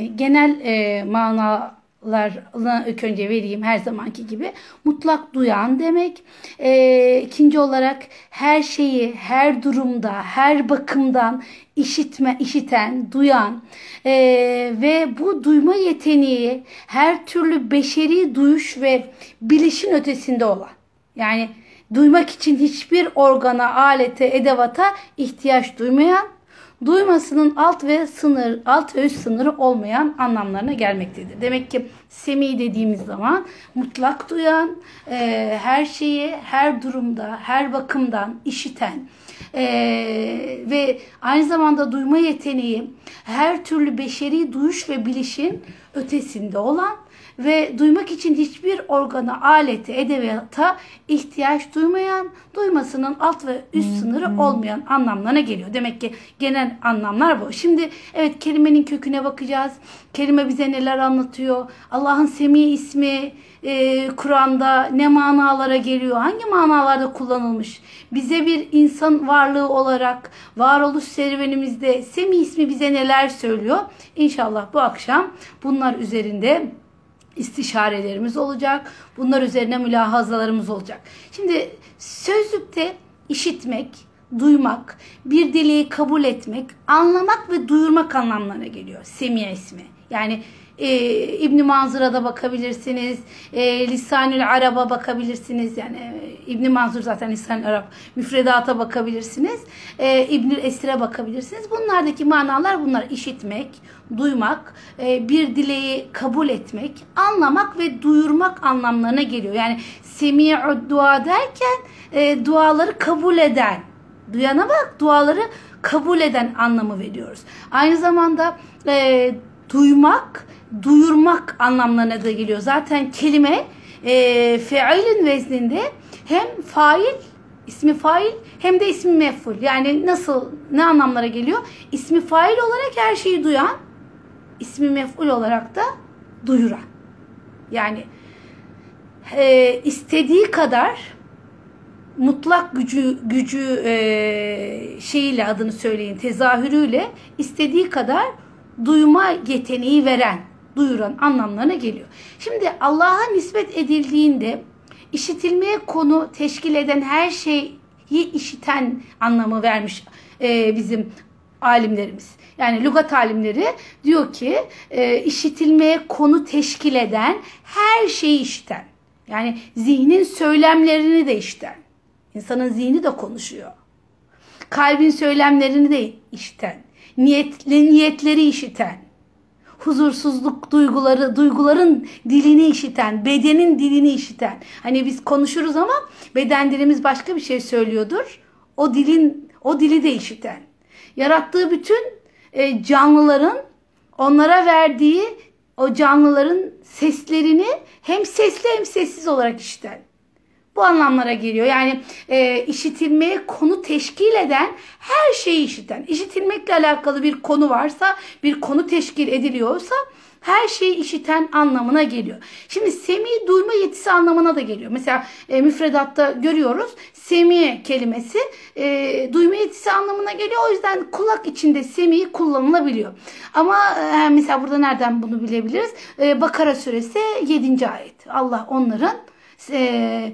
ismi genel e, manalarını ilk önce vereyim her zamanki gibi. Mutlak duyan demek. E, ikinci olarak her şeyi, her durumda, her bakımdan işitme, işiten, duyan e, ve bu duyma yeteneği her türlü beşeri duyuş ve bilişin ötesinde olan. Yani duymak için hiçbir organa, alete, edevata ihtiyaç duymayan, duymasının alt ve sınır, alt ve üst sınırı olmayan anlamlarına gelmektedir. Demek ki semi dediğimiz zaman mutlak duyan, e, her şeyi, her durumda, her bakımdan işiten e, ve aynı zamanda duyma yeteneği her türlü beşeri duyuş ve bilişin ötesinde olan ve duymak için hiçbir organa, alete, edebiyata ihtiyaç duymayan, duymasının alt ve üst sınırı olmayan anlamlarına geliyor. Demek ki genel anlamlar bu. Şimdi evet kelimenin köküne bakacağız. Kelime bize neler anlatıyor? Allah'ın Semi ismi e, Kur'an'da ne manalara geliyor? Hangi manalarda kullanılmış? Bize bir insan varlığı olarak varoluş serüvenimizde Semi ismi bize neler söylüyor? İnşallah bu akşam bunlar üzerinde istişarelerimiz olacak. Bunlar üzerine mülahazalarımız olacak. Şimdi sözlükte işitmek, duymak, bir dili kabul etmek, anlamak ve duyurmak anlamlarına geliyor. Semiye ismi. Yani e, İbn Manzur'a bakabilirsiniz. E, Lisanül Arab'a bakabilirsiniz. Yani e, İbn Manzur zaten Lisanül Arab. Müfredata bakabilirsiniz. E, İbnül Esir'e bakabilirsiniz. Bunlardaki manalar bunlar. işitmek, duymak, e, bir dileği kabul etmek, anlamak ve duyurmak anlamlarına geliyor. Yani semi'u dua derken e, duaları kabul eden, duyana bak duaları kabul eden anlamı veriyoruz. Aynı zamanda e, duymak, duyurmak anlamlarına da geliyor. Zaten kelime e, feilin vezninde hem fail ismi fail hem de ismi mef'ul. Yani nasıl ne anlamlara geliyor? İsmi fail olarak her şeyi duyan, ismi mef'ul olarak da duyuran. Yani e, istediği kadar mutlak gücü gücü e, şeyiyle adını söyleyin tezahürüyle istediği kadar duyma yeteneği veren, duyuran anlamlarına geliyor. Şimdi Allah'a nispet edildiğinde işitilmeye konu teşkil eden her şeyi işiten anlamı vermiş e, bizim alimlerimiz. Yani lügat alimleri diyor ki e, işitilmeye konu teşkil eden her şeyi işiten. Yani zihnin söylemlerini de işiten. İnsanın zihni de konuşuyor. Kalbin söylemlerini de işiten. Niyetli niyetleri işiten. Huzursuzluk duyguları, duyguların dilini işiten, bedenin dilini işiten. Hani biz konuşuruz ama beden dilimiz başka bir şey söylüyordur. O dilin o dili de işiten. Yarattığı bütün e, canlıların onlara verdiği o canlıların seslerini hem sesli hem sessiz olarak işiten. Bu anlamlara geliyor. Yani e, işitilmeye konu teşkil eden her şeyi işiten. İşitilmekle alakalı bir konu varsa, bir konu teşkil ediliyorsa her şeyi işiten anlamına geliyor. Şimdi semi duyma yetisi anlamına da geliyor. Mesela e, müfredatta görüyoruz semi kelimesi e, duyma yetisi anlamına geliyor. O yüzden kulak içinde semi kullanılabiliyor. Ama e, mesela burada nereden bunu bilebiliriz? E, Bakara suresi 7. ayet. Allah onların e,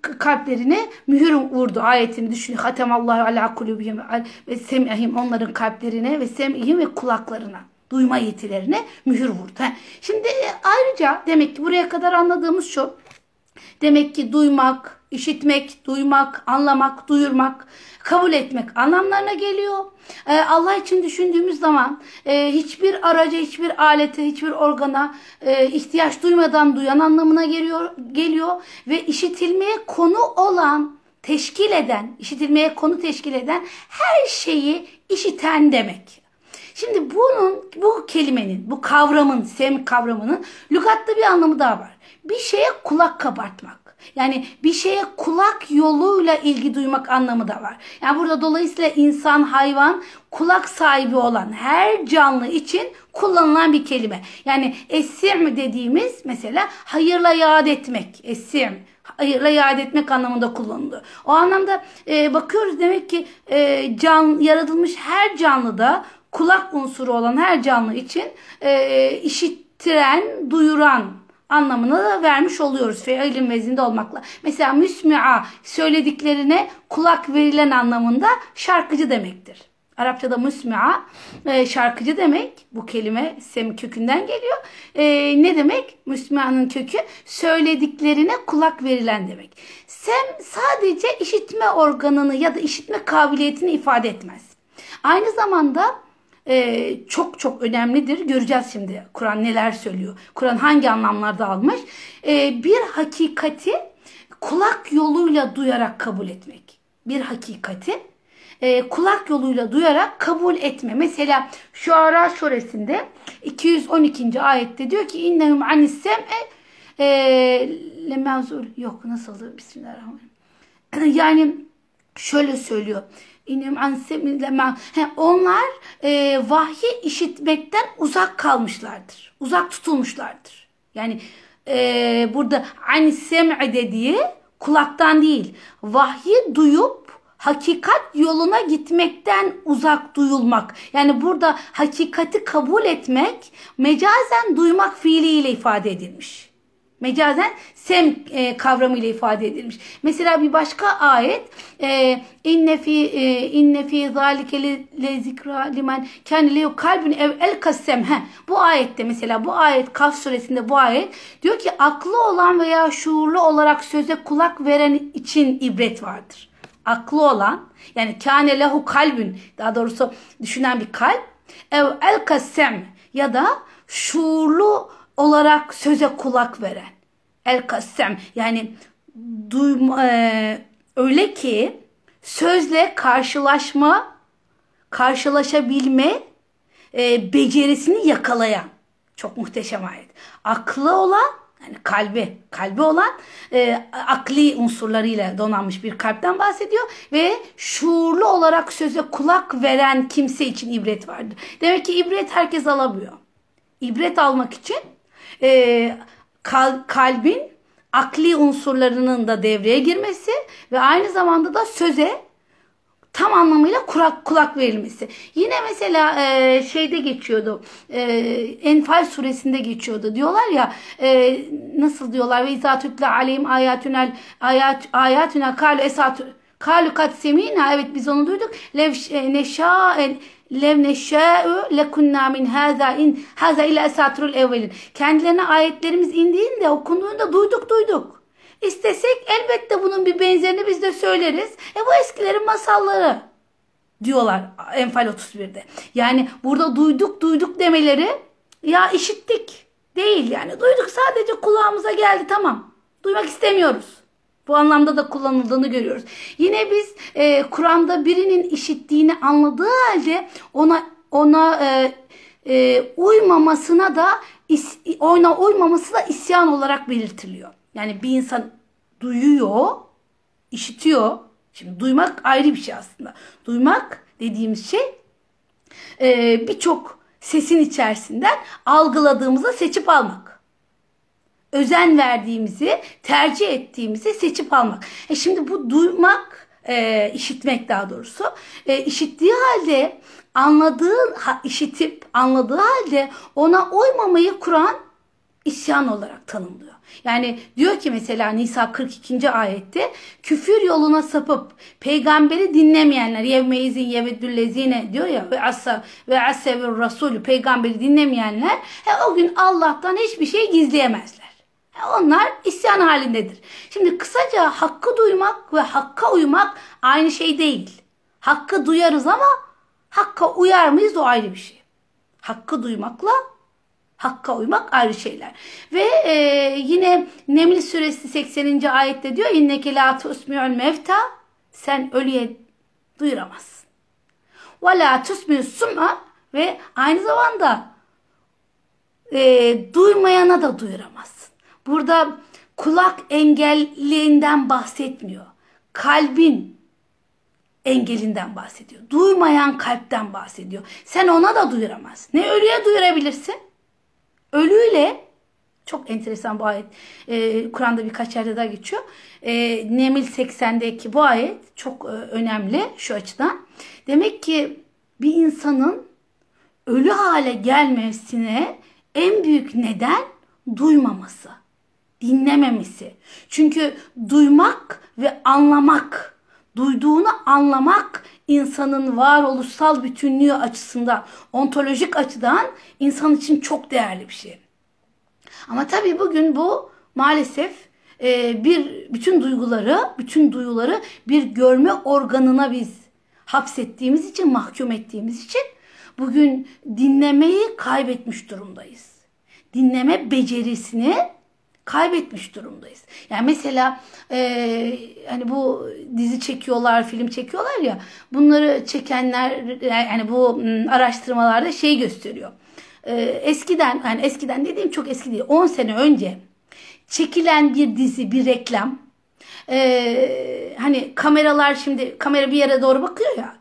kalplerine mühür vurdu ayetini düşünün. Hatemallahu ala kulubihim ve sem'ihim onların kalplerine ve sem'ihim ve kulaklarına duyma yetilerine mühür vurdu. Şimdi ayrıca demek ki buraya kadar anladığımız şu. Demek ki duymak, işitmek, duymak, anlamak, duyurmak, kabul etmek anlamlarına geliyor. Ee, Allah için düşündüğümüz zaman e, hiçbir araca, hiçbir alete, hiçbir organa e, ihtiyaç duymadan duyan anlamına geliyor, geliyor ve işitilmeye konu olan, teşkil eden, işitilmeye konu teşkil eden her şeyi işiten demek. Şimdi bunun, bu kelimenin, bu kavramın, sem kavramının lügatta bir anlamı daha var. Bir şeye kulak kabartmak. Yani bir şeye kulak yoluyla ilgi duymak anlamı da var. Yani burada dolayısıyla insan, hayvan, kulak sahibi olan her canlı için kullanılan bir kelime. Yani esim dediğimiz mesela hayırla yad etmek. Esim hayırla yad etmek anlamında kullanılıyor. O anlamda e, bakıyoruz demek ki e, can yaratılmış her canlıda kulak unsuru olan her canlı için e, işittiren, duyuran anlamını da vermiş oluyoruz. Feilin vezinde olmakla. Mesela müsmi'a söylediklerine kulak verilen anlamında şarkıcı demektir. Arapçada müsmi'a e, şarkıcı demek. Bu kelime sem kökünden geliyor. E, ne demek? Müsmia'nın kökü söylediklerine kulak verilen demek. Sem sadece işitme organını ya da işitme kabiliyetini ifade etmez. Aynı zamanda e, çok çok önemlidir. Göreceğiz şimdi Kur'an neler söylüyor. Kur'an hangi anlamlarda almış. E, bir hakikati kulak yoluyla duyarak kabul etmek. Bir hakikati e, kulak yoluyla duyarak kabul etme. Mesela Şuara suresinde 212. ayette diyor ki innehum anis sem'e e, lemazul yok nasıldı bismillahirrahmanirrahim. Yani şöyle söylüyor. İnim an onlar e, vahyi işitmekten uzak kalmışlardır. Uzak tutulmuşlardır. Yani e, burada an sem'e dediği kulaktan değil. Vahyi duyup hakikat yoluna gitmekten uzak duyulmak. Yani burada hakikati kabul etmek mecazen duymak fiiliyle ifade edilmiş. Mecazen sem e, kavramıyla ifade edilmiş. Mesela bir başka ayet e, inne fi e, inne fi zalike le zikra limen kan lehu kalbun ev el kasem. He, bu ayette mesela bu ayet Kaf suresinde bu ayet diyor ki aklı olan veya şuurlu olarak söze kulak veren için ibret vardır. Aklı olan yani kâne lehu kalbün daha doğrusu düşünen bir kalp ev el kasem ya da şuurlu olarak söze kulak veren. El kassem yani duyma, e, öyle ki sözle karşılaşma, karşılaşabilme e, becerisini yakalayan. Çok muhteşem ayet. Aklı olan yani kalbi, kalbi olan e, akli unsurlarıyla donanmış bir kalpten bahsediyor ve şuurlu olarak söze kulak veren kimse için ibret vardır. Demek ki ibret herkes alamıyor. İbret almak için e, kal, kalbin akli unsurlarının da devreye girmesi ve aynı zamanda da söze tam anlamıyla kulak, kulak verilmesi. Yine mesela e, şeyde geçiyordu. E, Enfal suresinde geçiyordu. Diyorlar ya e, nasıl diyorlar ve izatütle aleyhim ayatünel ayat ayatüne kalu esatü kalu kat semina evet biz onu duyduk. Lev neşâ lev neşâ'u lekunna min hâzâ in hâzâ ila esatrul evvelin. Kendilerine ayetlerimiz indiğinde okunduğunda duyduk duyduk. İstesek elbette bunun bir benzerini biz de söyleriz. E bu eskilerin masalları diyorlar Enfal 31'de. Yani burada duyduk duyduk demeleri ya işittik değil yani duyduk sadece kulağımıza geldi tamam. Duymak istemiyoruz. Bu anlamda da kullanıldığını görüyoruz. Yine biz e, Kur'an'da birinin işittiğini anladığı halde ona ona e, e, uymamasına da is, ona uymaması da isyan olarak belirtiliyor. Yani bir insan duyuyor, işitiyor. Şimdi duymak ayrı bir şey aslında. Duymak dediğimiz şey e, birçok sesin içerisinden algıladığımızda seçip almak. Özen verdiğimizi, tercih ettiğimizi seçip almak. E şimdi bu duymak, e, işitmek daha doğrusu. E, işittiği halde anladığı, işitip anladığı halde ona uymamayı Kur'an isyan olarak tanımlıyor. Yani diyor ki mesela Nisa 42. ayette küfür yoluna sapıp peygamberi dinlemeyenler yevmeyizin yeveddüllezine diyor ya ve asa ve asevir rasulü peygamberi dinlemeyenler he, o gün Allah'tan hiçbir şey gizleyemezler. Onlar isyan halindedir. Şimdi kısaca hakkı duymak ve hakka uymak aynı şey değil. Hakkı duyarız ama hakka uyar mıyız o ayrı bir şey. Hakkı duymakla Hakka uymak ayrı şeyler. Ve e, yine Neml suresi 80. ayette diyor inneke la tusmi'ul mevta sen ölüye duyuramazsın. Ve la tusmi'u sum'a ve aynı zamanda e, duymayana da duyuramazsın. Burada kulak engelliğinden bahsetmiyor. Kalbin engelinden bahsediyor. Duymayan kalpten bahsediyor. Sen ona da duyuramazsın. Ne ölüye duyurabilirsin? Ölüyle çok enteresan bu ayet. Ee, Kur'an'da birkaç yerde daha geçiyor. Ee, Nemil 80'deki bu ayet çok e, önemli şu açıdan. Demek ki bir insanın ölü hale gelmesine en büyük neden duymaması, dinlememesi. Çünkü duymak ve anlamak, duyduğunu anlamak insanın varoluşsal bütünlüğü açısından, ontolojik açıdan insan için çok değerli bir şey. Ama tabii bugün bu maalesef e, bir bütün duyguları, bütün duyuları bir görme organına biz hapsettiğimiz için, mahkum ettiğimiz için bugün dinlemeyi kaybetmiş durumdayız. Dinleme becerisini kaybetmiş durumdayız. Yani mesela e, hani bu dizi çekiyorlar, film çekiyorlar ya bunları çekenler yani bu araştırmalarda şey gösteriyor. E, eskiden yani eskiden dediğim çok eski değil 10 sene önce çekilen bir dizi, bir reklam e, hani kameralar şimdi kamera bir yere doğru bakıyor ya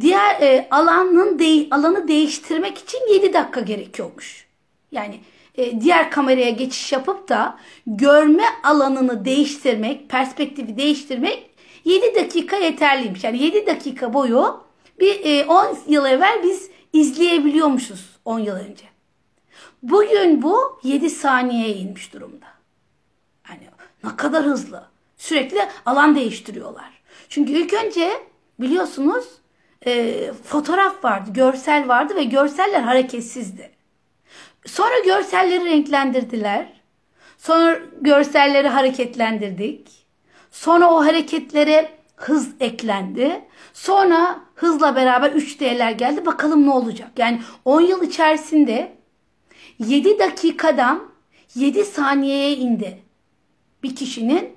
diğer e, alanın de, alanı değiştirmek için 7 dakika gerekiyormuş. Yani e, diğer kameraya geçiş yapıp da görme alanını değiştirmek, perspektifi değiştirmek 7 dakika yeterliymiş. Yani 7 dakika boyu bir e, 10 yıl evvel biz izleyebiliyormuşuz 10 yıl önce. Bugün bu 7 saniyeye inmiş durumda. Yani ne kadar hızlı. Sürekli alan değiştiriyorlar. Çünkü ilk önce biliyorsunuz e, fotoğraf vardı, görsel vardı ve görseller hareketsizdi. Sonra görselleri renklendirdiler. Sonra görselleri hareketlendirdik. Sonra o hareketlere hız eklendi. Sonra hızla beraber 3D'ler geldi. Bakalım ne olacak? Yani 10 yıl içerisinde 7 dakikadan 7 saniyeye indi. Bir kişinin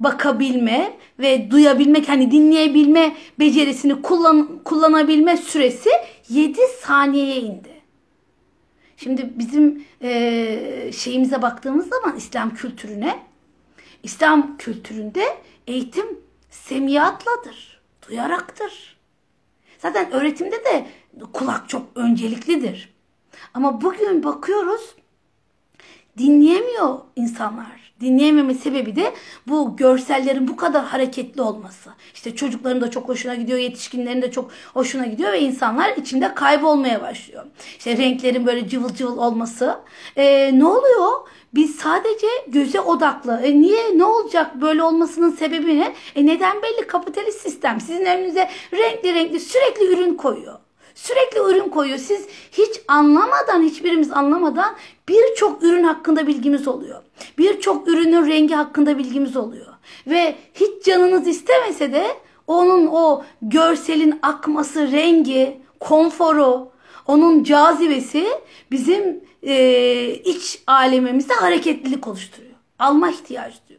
bakabilme ve duyabilmek hani dinleyebilme becerisini kullan, kullanabilme süresi 7 saniyeye indi. Şimdi bizim e, şeyimize baktığımız zaman İslam kültürüne, İslam kültüründe eğitim semiyatladır, duyaraktır. Zaten öğretimde de kulak çok önceliklidir. Ama bugün bakıyoruz dinleyemiyor insanlar. Dinleyememe sebebi de bu görsellerin bu kadar hareketli olması. İşte çocukların da çok hoşuna gidiyor, yetişkinlerin de çok hoşuna gidiyor ve insanlar içinde kaybolmaya başlıyor. İşte renklerin böyle cıvıl cıvıl olması. Ee, ne oluyor? Biz sadece göze odaklı. E niye? Ne olacak? Böyle olmasının sebebi ne? E neden belli? Kapitalist sistem. Sizin önünüze renkli renkli sürekli ürün koyuyor. Sürekli ürün koyuyor. Siz hiç anlamadan, hiçbirimiz anlamadan birçok ürün hakkında bilgimiz oluyor. Birçok ürünün rengi hakkında bilgimiz oluyor. Ve hiç canınız istemese de onun o görselin akması, rengi, konforu, onun cazibesi bizim e, iç alemimizde hareketlilik oluşturuyor. Alma ihtiyacı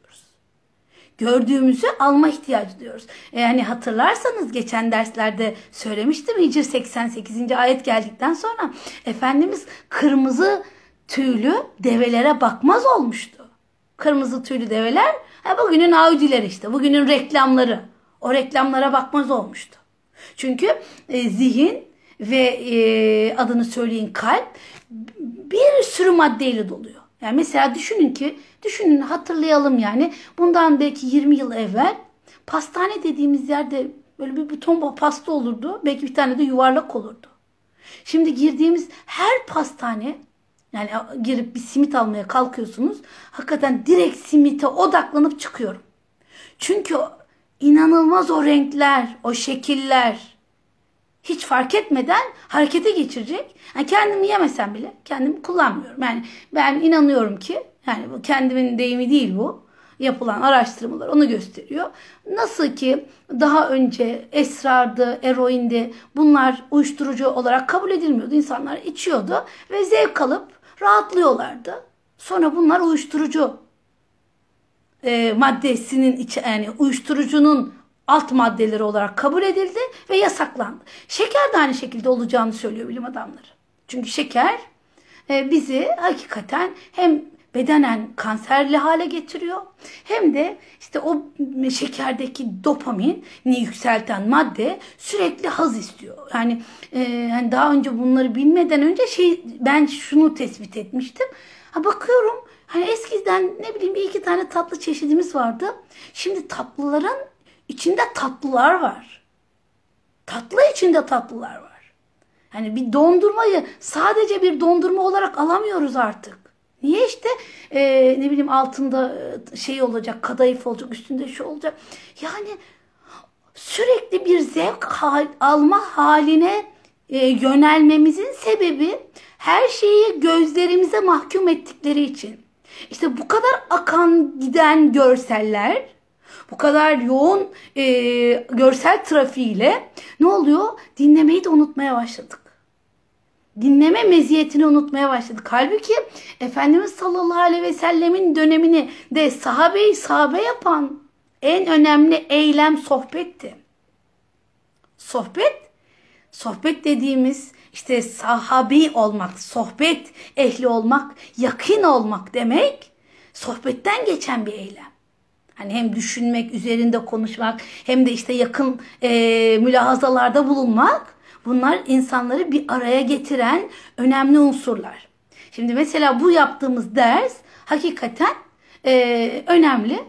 gördüğümüzü alma ihtiyacı duyuyoruz. Yani e, hatırlarsanız geçen derslerde söylemiştim Hicr 88. ayet geldikten sonra Efendimiz kırmızı tüylü develere bakmaz olmuştu. Kırmızı tüylü develer ha, bugünün Audi'leri işte bugünün reklamları. O reklamlara bakmaz olmuştu. Çünkü e, zihin ve e, adını söyleyin kalp bir sürü maddeyle doluyor. Yani mesela düşünün ki, düşünün hatırlayalım yani. Bundan belki 20 yıl evvel pastane dediğimiz yerde böyle bir buton pasta olurdu. Belki bir tane de yuvarlak olurdu. Şimdi girdiğimiz her pastane yani girip bir simit almaya kalkıyorsunuz. Hakikaten direkt simite odaklanıp çıkıyorum. Çünkü inanılmaz o renkler, o şekiller, hiç fark etmeden harekete geçirecek. Yani kendimi yemesem bile kendimi kullanmıyorum. Yani ben inanıyorum ki yani bu kendimin deyimi değil bu. Yapılan araştırmalar onu gösteriyor. Nasıl ki daha önce esrardı, eroindi bunlar uyuşturucu olarak kabul edilmiyordu. İnsanlar içiyordu ve zevk alıp rahatlıyorlardı. Sonra bunlar uyuşturucu e, maddesinin içi yani uyuşturucunun alt maddeleri olarak kabul edildi ve yasaklandı. Şeker de aynı şekilde olacağını söylüyor bilim adamları. Çünkü şeker e, bizi hakikaten hem bedenen kanserli hale getiriyor hem de işte o şekerdeki dopamin yükselten madde sürekli haz istiyor. Yani e, hani daha önce bunları bilmeden önce şey ben şunu tespit etmiştim. Ha bakıyorum hani eskiden ne bileyim bir iki tane tatlı çeşidimiz vardı. Şimdi tatlıların İçinde tatlılar var. Tatlı içinde tatlılar var. Yani bir dondurmayı sadece bir dondurma olarak alamıyoruz artık. Niye işte e, ne bileyim altında e, şey olacak, kadayıf olacak, üstünde şu olacak. Yani sürekli bir zevk hal, alma haline e, yönelmemizin sebebi her şeyi gözlerimize mahkum ettikleri için. İşte bu kadar akan giden görseller, bu kadar yoğun e, görsel trafiğiyle ne oluyor? Dinlemeyi de unutmaya başladık. Dinleme meziyetini unutmaya başladık. Halbuki Efendimiz sallallahu aleyhi ve sellemin dönemini de sahabeyi sahabe yapan en önemli eylem sohbetti. Sohbet, sohbet dediğimiz işte sahabi olmak, sohbet ehli olmak, yakın olmak demek sohbetten geçen bir eylem. Hani hem düşünmek, üzerinde konuşmak hem de işte yakın e, mülahazalarda bulunmak bunlar insanları bir araya getiren önemli unsurlar. Şimdi mesela bu yaptığımız ders hakikaten e, önemli.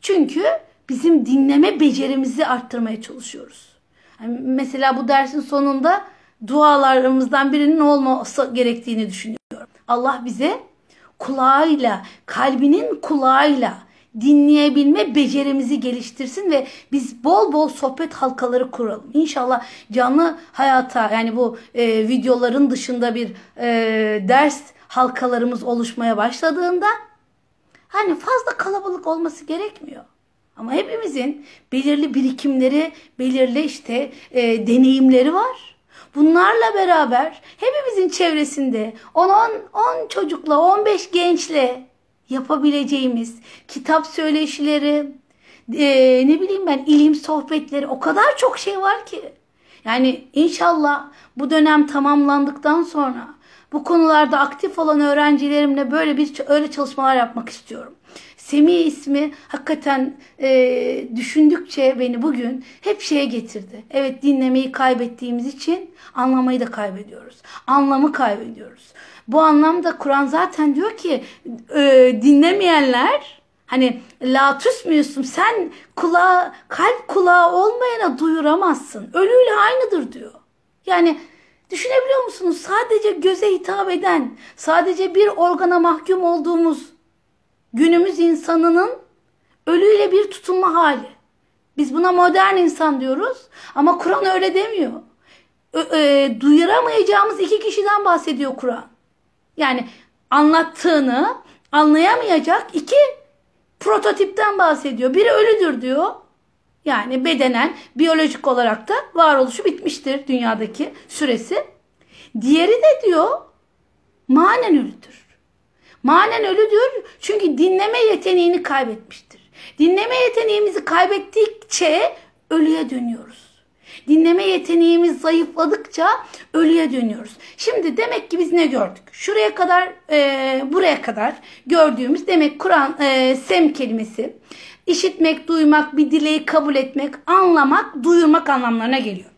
Çünkü bizim dinleme becerimizi arttırmaya çalışıyoruz. Yani mesela bu dersin sonunda dualarımızdan birinin olması gerektiğini düşünüyorum. Allah bize kulağıyla, kalbinin kulağıyla dinleyebilme becerimizi geliştirsin ve biz bol bol sohbet halkaları kuralım. İnşallah canlı hayata yani bu e, videoların dışında bir e, ders halkalarımız oluşmaya başladığında hani fazla kalabalık olması gerekmiyor. Ama hepimizin belirli birikimleri, belirli işte e, deneyimleri var. Bunlarla beraber hepimizin çevresinde 10 10 çocukla, 15 gençle yapabileceğimiz kitap söyleşileri, e, ne bileyim ben ilim sohbetleri o kadar çok şey var ki. Yani inşallah bu dönem tamamlandıktan sonra bu konularda aktif olan öğrencilerimle böyle bir öyle çalışmalar yapmak istiyorum. Semih ismi hakikaten e, düşündükçe beni bugün hep şeye getirdi. Evet dinlemeyi kaybettiğimiz için anlamayı da kaybediyoruz. Anlamı kaybediyoruz. Bu anlamda Kur'an zaten diyor ki e, dinlemeyenler hani la tüsmüyorsun sen kulağı kalp kulağı olmayana duyuramazsın. Ölüyle aynıdır diyor. Yani düşünebiliyor musunuz? Sadece göze hitap eden, sadece bir organa mahkum olduğumuz günümüz insanının ölüyle bir tutunma hali. Biz buna modern insan diyoruz ama Kur'an öyle demiyor. Ö, e, duyuramayacağımız iki kişiden bahsediyor Kur'an. Yani anlattığını anlayamayacak iki prototipten bahsediyor. Biri ölüdür diyor. Yani bedenen, biyolojik olarak da varoluşu bitmiştir dünyadaki süresi. Diğeri de diyor manen ölüdür. Manen ölüdür çünkü dinleme yeteneğini kaybetmiştir. Dinleme yeteneğimizi kaybettikçe ölüye dönüyoruz. Dinleme yeteneğimiz zayıfladıkça ölüye dönüyoruz. Şimdi demek ki biz ne gördük? Şuraya kadar, e, buraya kadar gördüğümüz demek Kur'an e, sem kelimesi işitmek, duymak, bir dileği kabul etmek, anlamak, duyurmak anlamlarına geliyor.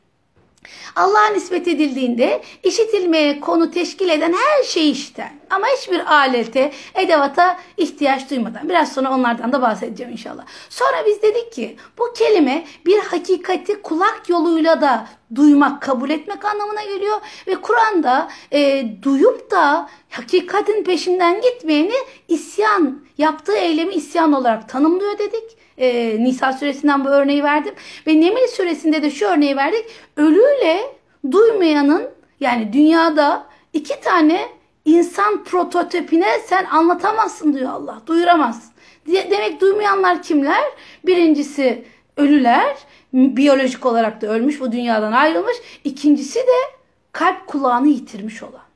Allah'a nispet edildiğinde işitilmeye konu teşkil eden her şey işten. Ama hiçbir alete, edevata ihtiyaç duymadan. Biraz sonra onlardan da bahsedeceğim inşallah. Sonra biz dedik ki bu kelime bir hakikati kulak yoluyla da duymak, kabul etmek anlamına geliyor. Ve Kur'an'da e, duyup da hakikatin peşinden gitmeyeni isyan, yaptığı eylemi isyan olarak tanımlıyor dedik. E, Nisa suresinden bu örneği verdim. Ve Neml suresinde de şu örneği verdik. Ölüyle duymayanın yani dünyada iki tane insan prototipine sen anlatamazsın diyor Allah. Duyuramazsın. Demek duymayanlar kimler? Birincisi ölüler. Biyolojik olarak da ölmüş bu dünyadan ayrılmış. İkincisi de kalp kulağını yitirmiş olan.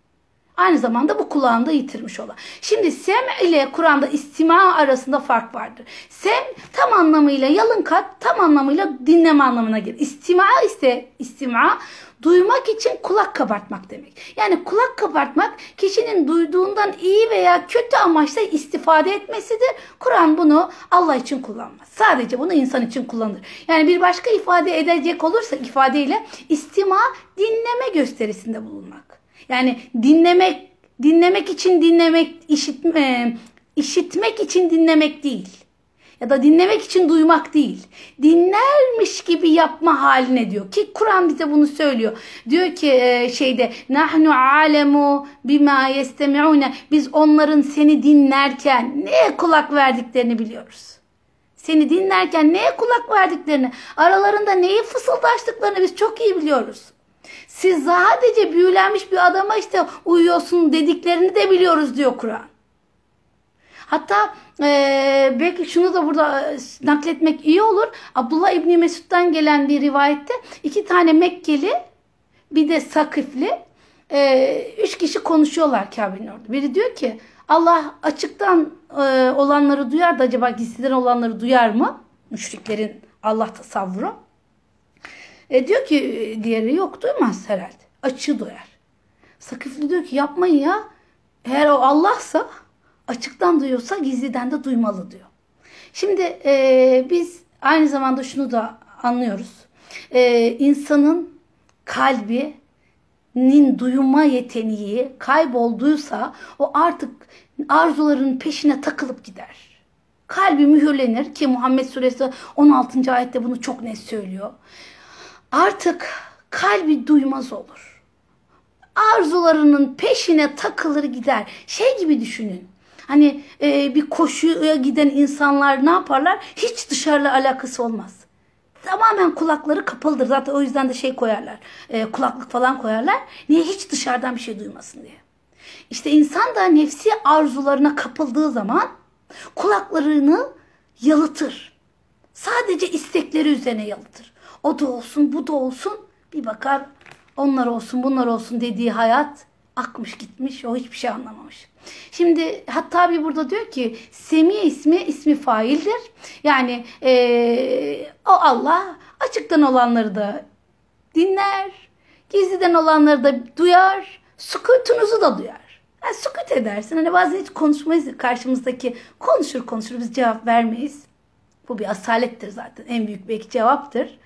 Aynı zamanda bu kulağında yitirmiş olan. Şimdi sem ile Kur'an'da istima arasında fark vardır. Sem tam anlamıyla yalın kalp tam anlamıyla dinleme anlamına gelir. İstima ise istima duymak için kulak kabartmak demek. Yani kulak kabartmak kişinin duyduğundan iyi veya kötü amaçla istifade etmesidir. Kur'an bunu Allah için kullanmaz. Sadece bunu insan için kullanır. Yani bir başka ifade edecek olursa ifadeyle istima dinleme gösterisinde bulunmak. Yani dinlemek dinlemek için dinlemek, işitme, işitmek için dinlemek değil. Ya da dinlemek için duymak değil. Dinlermiş gibi yapma haline diyor. Ki Kur'an bize bunu söylüyor. Diyor ki e, şeyde nahnu alemu bima yestemi'une biz onların seni dinlerken neye kulak verdiklerini biliyoruz. Seni dinlerken neye kulak verdiklerini, aralarında neyi fısıldaştıklarını biz çok iyi biliyoruz. Siz sadece büyülenmiş bir adama işte uyuyorsun dediklerini de biliyoruz diyor Kur'an. Hatta e, belki şunu da burada e, nakletmek iyi olur. Abdullah İbni Mesud'dan gelen bir rivayette iki tane Mekkeli bir de Sakifli e, üç kişi konuşuyorlar Kabe'nin orada. Biri diyor ki Allah açıktan e, olanları duyar da acaba gizliden olanları duyar mı? Müşriklerin Allah tasavvuru. E diyor ki e, diğeri yok duymaz herhalde. Açığı duyar. Sakifli diyor ki yapmayın ya. Eğer o Allah'sa açıktan duyuyorsa gizliden de duymalı diyor. Şimdi e, biz aynı zamanda şunu da anlıyoruz. E, insanın kalbinin duyma yeteneği kaybolduysa o artık arzuların peşine takılıp gider. Kalbi mühürlenir ki Muhammed Suresi 16. ayette bunu çok net söylüyor. Artık kalbi duymaz olur. Arzularının peşine takılır gider. Şey gibi düşünün. Hani e, bir koşuya giden insanlar ne yaparlar? Hiç dışarıyla alakası olmaz. Tamamen kulakları kapalıdır. Zaten o yüzden de şey koyarlar. E, kulaklık falan koyarlar. Niye? Hiç dışarıdan bir şey duymasın diye. İşte insan da nefsi arzularına kapıldığı zaman kulaklarını yalıtır. Sadece istekleri üzerine yalıtır. O da olsun, bu da olsun. Bir bakar onlar olsun, bunlar olsun dediği hayat akmış gitmiş. O hiçbir şey anlamamış. Şimdi hatta bir burada diyor ki Semiye ismi ismi faildir. Yani ee, o Allah açıktan olanları da dinler. Gizliden olanları da duyar. Sükutunuzu da duyar. Yani sükut edersin. Hani bazen hiç konuşmayız. Karşımızdaki konuşur konuşur biz cevap vermeyiz. Bu bir asalettir zaten. En büyük belki cevaptır.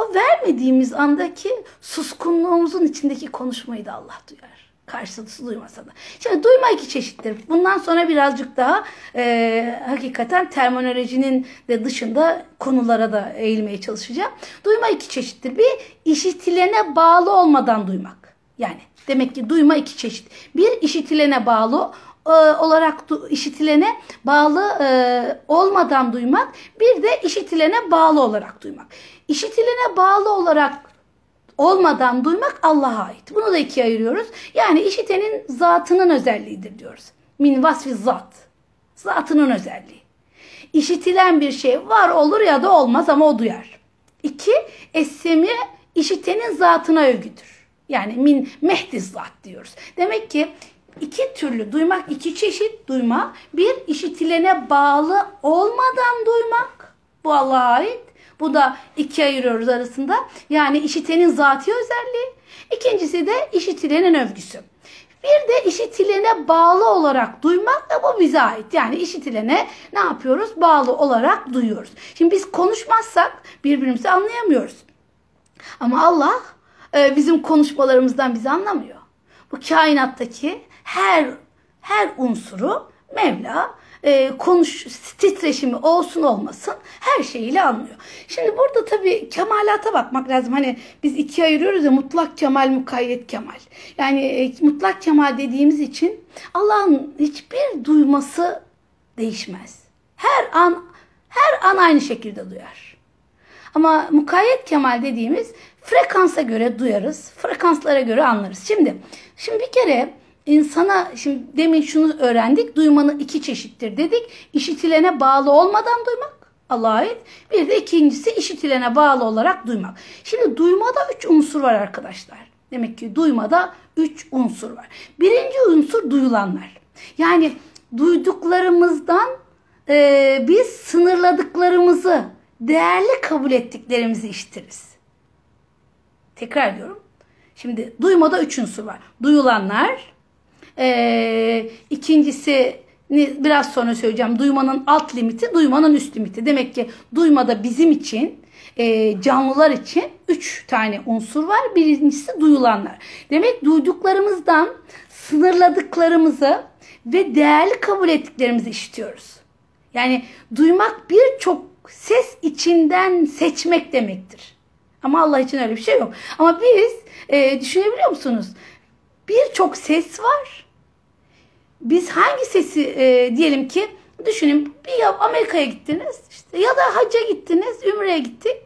O vermediğimiz andaki suskunluğumuzun içindeki konuşmayı da Allah duyar. Karşılısı duymasa da. Şimdi duyma iki çeşittir. Bundan sonra birazcık daha e, hakikaten terminolojinin de dışında konulara da eğilmeye çalışacağım. Duyma iki çeşittir. Bir işitilene bağlı olmadan duymak. Yani demek ki duyma iki çeşit. Bir işitilene bağlı e, olarak işitilene bağlı e, olmadan duymak. Bir de işitilene bağlı olarak duymak. İşitilene bağlı olarak olmadan duymak Allah'a ait. Bunu da ikiye ayırıyoruz. Yani işitenin zatının özelliğidir diyoruz. Min vasfi zat. Zatının özelliği. İşitilen bir şey var olur ya da olmaz ama o duyar. İki, essemi işitenin zatına övgüdür. Yani min mehdiz zat diyoruz. Demek ki iki türlü duymak, iki çeşit duyma. Bir işitilene bağlı olmadan duymak. Bu Allah'a ait. Bu da ikiye ayırıyoruz arasında. Yani işitenin zati özelliği. İkincisi de işitilenin övgüsü. Bir de işitilene bağlı olarak duymak da bu bize ait. Yani işitilene ne yapıyoruz? Bağlı olarak duyuyoruz. Şimdi biz konuşmazsak birbirimizi anlayamıyoruz. Ama Allah e, bizim konuşmalarımızdan bizi anlamıyor. Bu kainattaki her her unsuru Mevla e, konuş titreşimi olsun olmasın her şeyiyle anlıyor. Şimdi burada tabii kemalata bakmak lazım. Hani biz ikiye ayırıyoruz ya mutlak kemal, mukayyet kemal. Yani e, mutlak kemal dediğimiz için Allah'ın hiçbir duyması değişmez. Her an her an aynı şekilde duyar. Ama mukayyet kemal dediğimiz frekansa göre duyarız, frekanslara göre anlarız. Şimdi şimdi bir kere insana şimdi demin şunu öğrendik. Duymanın iki çeşittir dedik. İşitilene bağlı olmadan duymak Allah'a ait. Bir de ikincisi işitilene bağlı olarak duymak. Şimdi duymada üç unsur var arkadaşlar. Demek ki duymada üç unsur var. Birinci unsur duyulanlar. Yani duyduklarımızdan e, biz sınırladıklarımızı, değerli kabul ettiklerimizi işitiriz. Tekrar diyorum. Şimdi duymada üç unsur var. Duyulanlar, ee, ikincisi biraz sonra söyleyeceğim. Duymanın alt limiti, duymanın üst limiti. Demek ki duymada bizim için e, canlılar için üç tane unsur var. Birincisi duyulanlar. Demek duyduklarımızdan sınırladıklarımızı ve değerli kabul ettiklerimizi işitiyoruz. Yani duymak birçok ses içinden seçmek demektir. Ama Allah için öyle bir şey yok. Ama biz e, düşünebiliyor musunuz? Birçok ses var. Biz hangi sesi e, diyelim ki düşünün bir ya Amerika'ya gittiniz işte ya da hacca gittiniz, Ümre'ye gittik.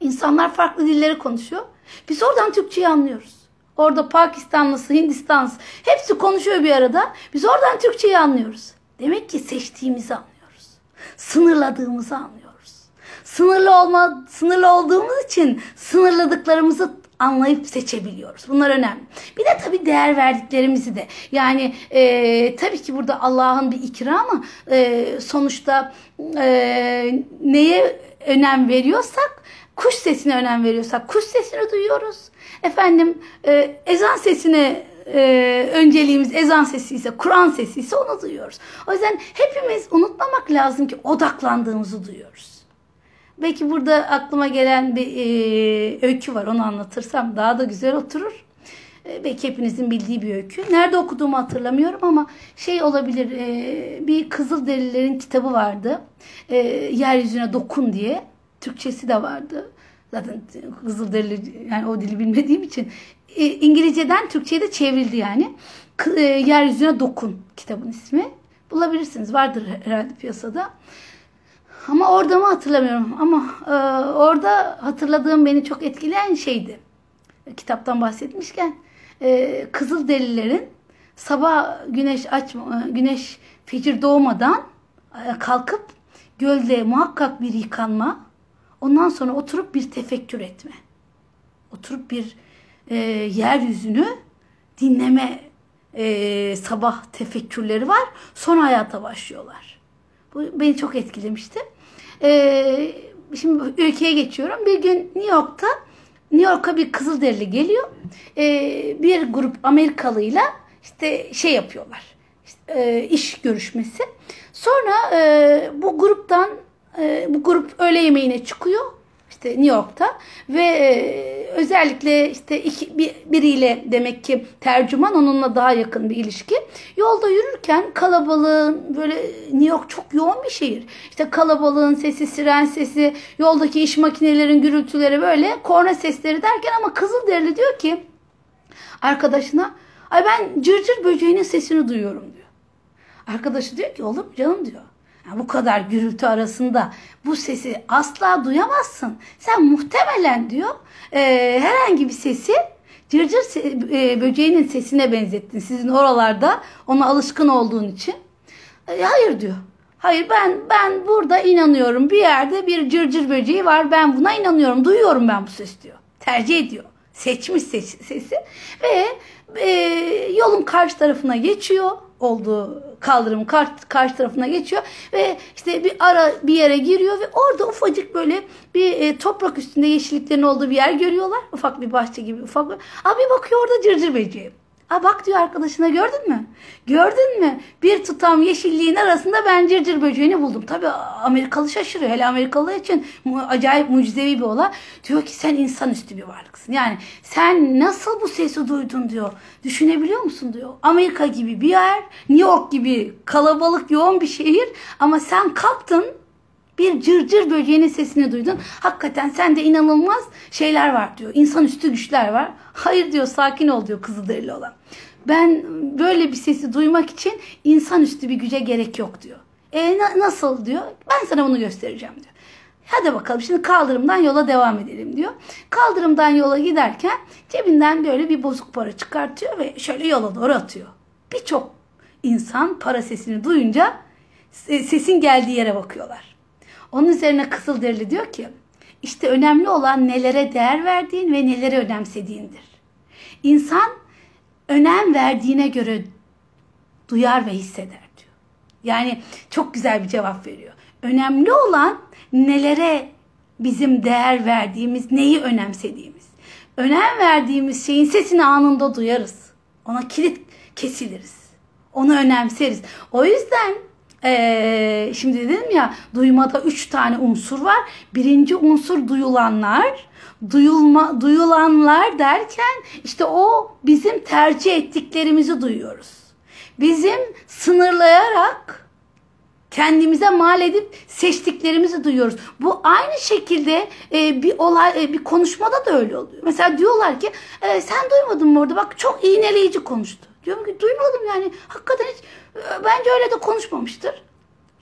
İnsanlar farklı dilleri konuşuyor. Biz oradan Türkçeyi anlıyoruz. Orada Pakistanlısı, Hindistanlısı hepsi konuşuyor bir arada. Biz oradan Türkçeyi anlıyoruz. Demek ki seçtiğimizi anlıyoruz. Sınırladığımızı anlıyoruz. Sınırlı olma, sınırlı olduğumuz için sınırladıklarımızı anlayıp seçebiliyoruz. Bunlar önemli. Bir de tabii değer verdiklerimizi de. Yani e, tabii ki burada Allah'ın bir ikramı. E, sonuçta e, neye önem veriyorsak kuş sesine önem veriyorsak kuş sesini duyuyoruz. Efendim e, ezan sesine e, önceliğimiz ezan sesi ise Kur'an sesi ise onu duyuyoruz. O yüzden hepimiz unutmamak lazım ki odaklandığımızı duyuyoruz. Belki burada aklıma gelen bir e, öykü var onu anlatırsam daha da güzel oturur. E, belki hepinizin bildiği bir öykü. Nerede okuduğumu hatırlamıyorum ama şey olabilir e, bir Kızılderililerin kitabı vardı. E, Yeryüzüne dokun diye. Türkçesi de vardı. Zaten Kızılderili yani o dili bilmediğim için e, İngilizceden Türkçe'ye de çevrildi yani. E, Yeryüzüne dokun kitabın ismi. Bulabilirsiniz. Vardır herhalde piyasada. Ama orada mı hatırlamıyorum. Ama e, orada hatırladığım beni çok etkileyen şeydi. Kitaptan bahsetmişken e, Kızılderililerin sabah güneş açma, e, güneş fecir doğmadan e, kalkıp gölde muhakkak bir yıkanma, ondan sonra oturup bir tefekkür etme. Oturup bir e, yeryüzünü dinleme e, sabah tefekkürleri var. Sonra hayata başlıyorlar. Bu beni çok etkilemişti. Ee, şimdi ülkeye geçiyorum. Bir gün New York'ta New York'a bir Kızılderili geliyor. Ee, bir grup Amerikalıyla işte şey yapıyorlar. İşte, e, iş görüşmesi. Sonra e, bu gruptan e, bu grup öğle yemeğine çıkıyor işte New York'ta ve e, özellikle işte iki, bir, biriyle demek ki tercüman onunla daha yakın bir ilişki. Yolda yürürken kalabalığın böyle New York çok yoğun bir şehir. İşte kalabalığın sesi, siren sesi, yoldaki iş makinelerin gürültüleri böyle korna sesleri derken ama Kızılderili diyor ki arkadaşına ay ben cırcır böceğinin sesini duyuyorum diyor. Arkadaşı diyor ki oğlum canım diyor. Yani bu kadar gürültü arasında bu sesi asla duyamazsın. Sen muhtemelen diyor e, herhangi bir sesi cırcır se- e, böceğinin sesine benzettin. Sizin oralarda ona alışkın olduğun için. E, hayır diyor. Hayır ben ben burada inanıyorum. Bir yerde bir cırcır böceği var. Ben buna inanıyorum. Duyuyorum ben bu ses diyor. Tercih ediyor. Seçmiş ses, sesi ve e, yolun karşı tarafına geçiyor olduğu kaldırım karşı, karşı tarafına geçiyor ve işte bir ara bir yere giriyor ve orada ufacık böyle bir e, toprak üstünde yeşilliklerin olduğu bir yer görüyorlar. Ufak bir bahçe gibi ufak bir. Abi bakıyor orada cırcır böceği. Aa bak diyor arkadaşına gördün mü? Gördün mü? Bir tutam yeşilliğin arasında ben cırcır böceğini buldum. Tabii Amerikalı şaşırıyor. Hele Amerikalı için acayip mucizevi bir olay. Diyor ki sen insanüstü bir varlıksın. Yani sen nasıl bu sesi duydun diyor. Düşünebiliyor musun diyor. Amerika gibi bir yer, New York gibi kalabalık yoğun bir şehir ama sen kalktın bir cırcır böceğinin sesini duydun. Hakikaten sende inanılmaz şeyler var diyor. İnsanüstü güçler var. Hayır diyor sakin ol diyor Kızılderili olan. Ben böyle bir sesi duymak için insanüstü bir güce gerek yok diyor. E na- nasıl diyor? Ben sana bunu göstereceğim diyor. Hadi bakalım şimdi kaldırımdan yola devam edelim diyor. Kaldırımdan yola giderken cebinden böyle bir bozuk para çıkartıyor ve şöyle yola doğru atıyor. Birçok insan para sesini duyunca se- sesin geldiği yere bakıyorlar. Onun üzerine Kızılderili diyor ki işte önemli olan nelere değer verdiğin ve neleri önemsediğindir. İnsan önem verdiğine göre duyar ve hisseder diyor. Yani çok güzel bir cevap veriyor. Önemli olan nelere bizim değer verdiğimiz, neyi önemsediğimiz. Önem verdiğimiz şeyin sesini anında duyarız. Ona kilit kesiliriz. Onu önemseriz. O yüzden ee, şimdi dedim ya duymada üç tane unsur var. Birinci unsur duyulanlar, duyulma, duyulanlar derken işte o bizim tercih ettiklerimizi duyuyoruz. Bizim sınırlayarak kendimize mal edip seçtiklerimizi duyuyoruz. Bu aynı şekilde e, bir olay e, bir konuşmada da öyle oluyor. Mesela diyorlar ki e, sen duymadın mı orada bak çok iğneleyici konuştu. Diyorum ki duymadım yani hakikaten hiç bence öyle de konuşmamıştır.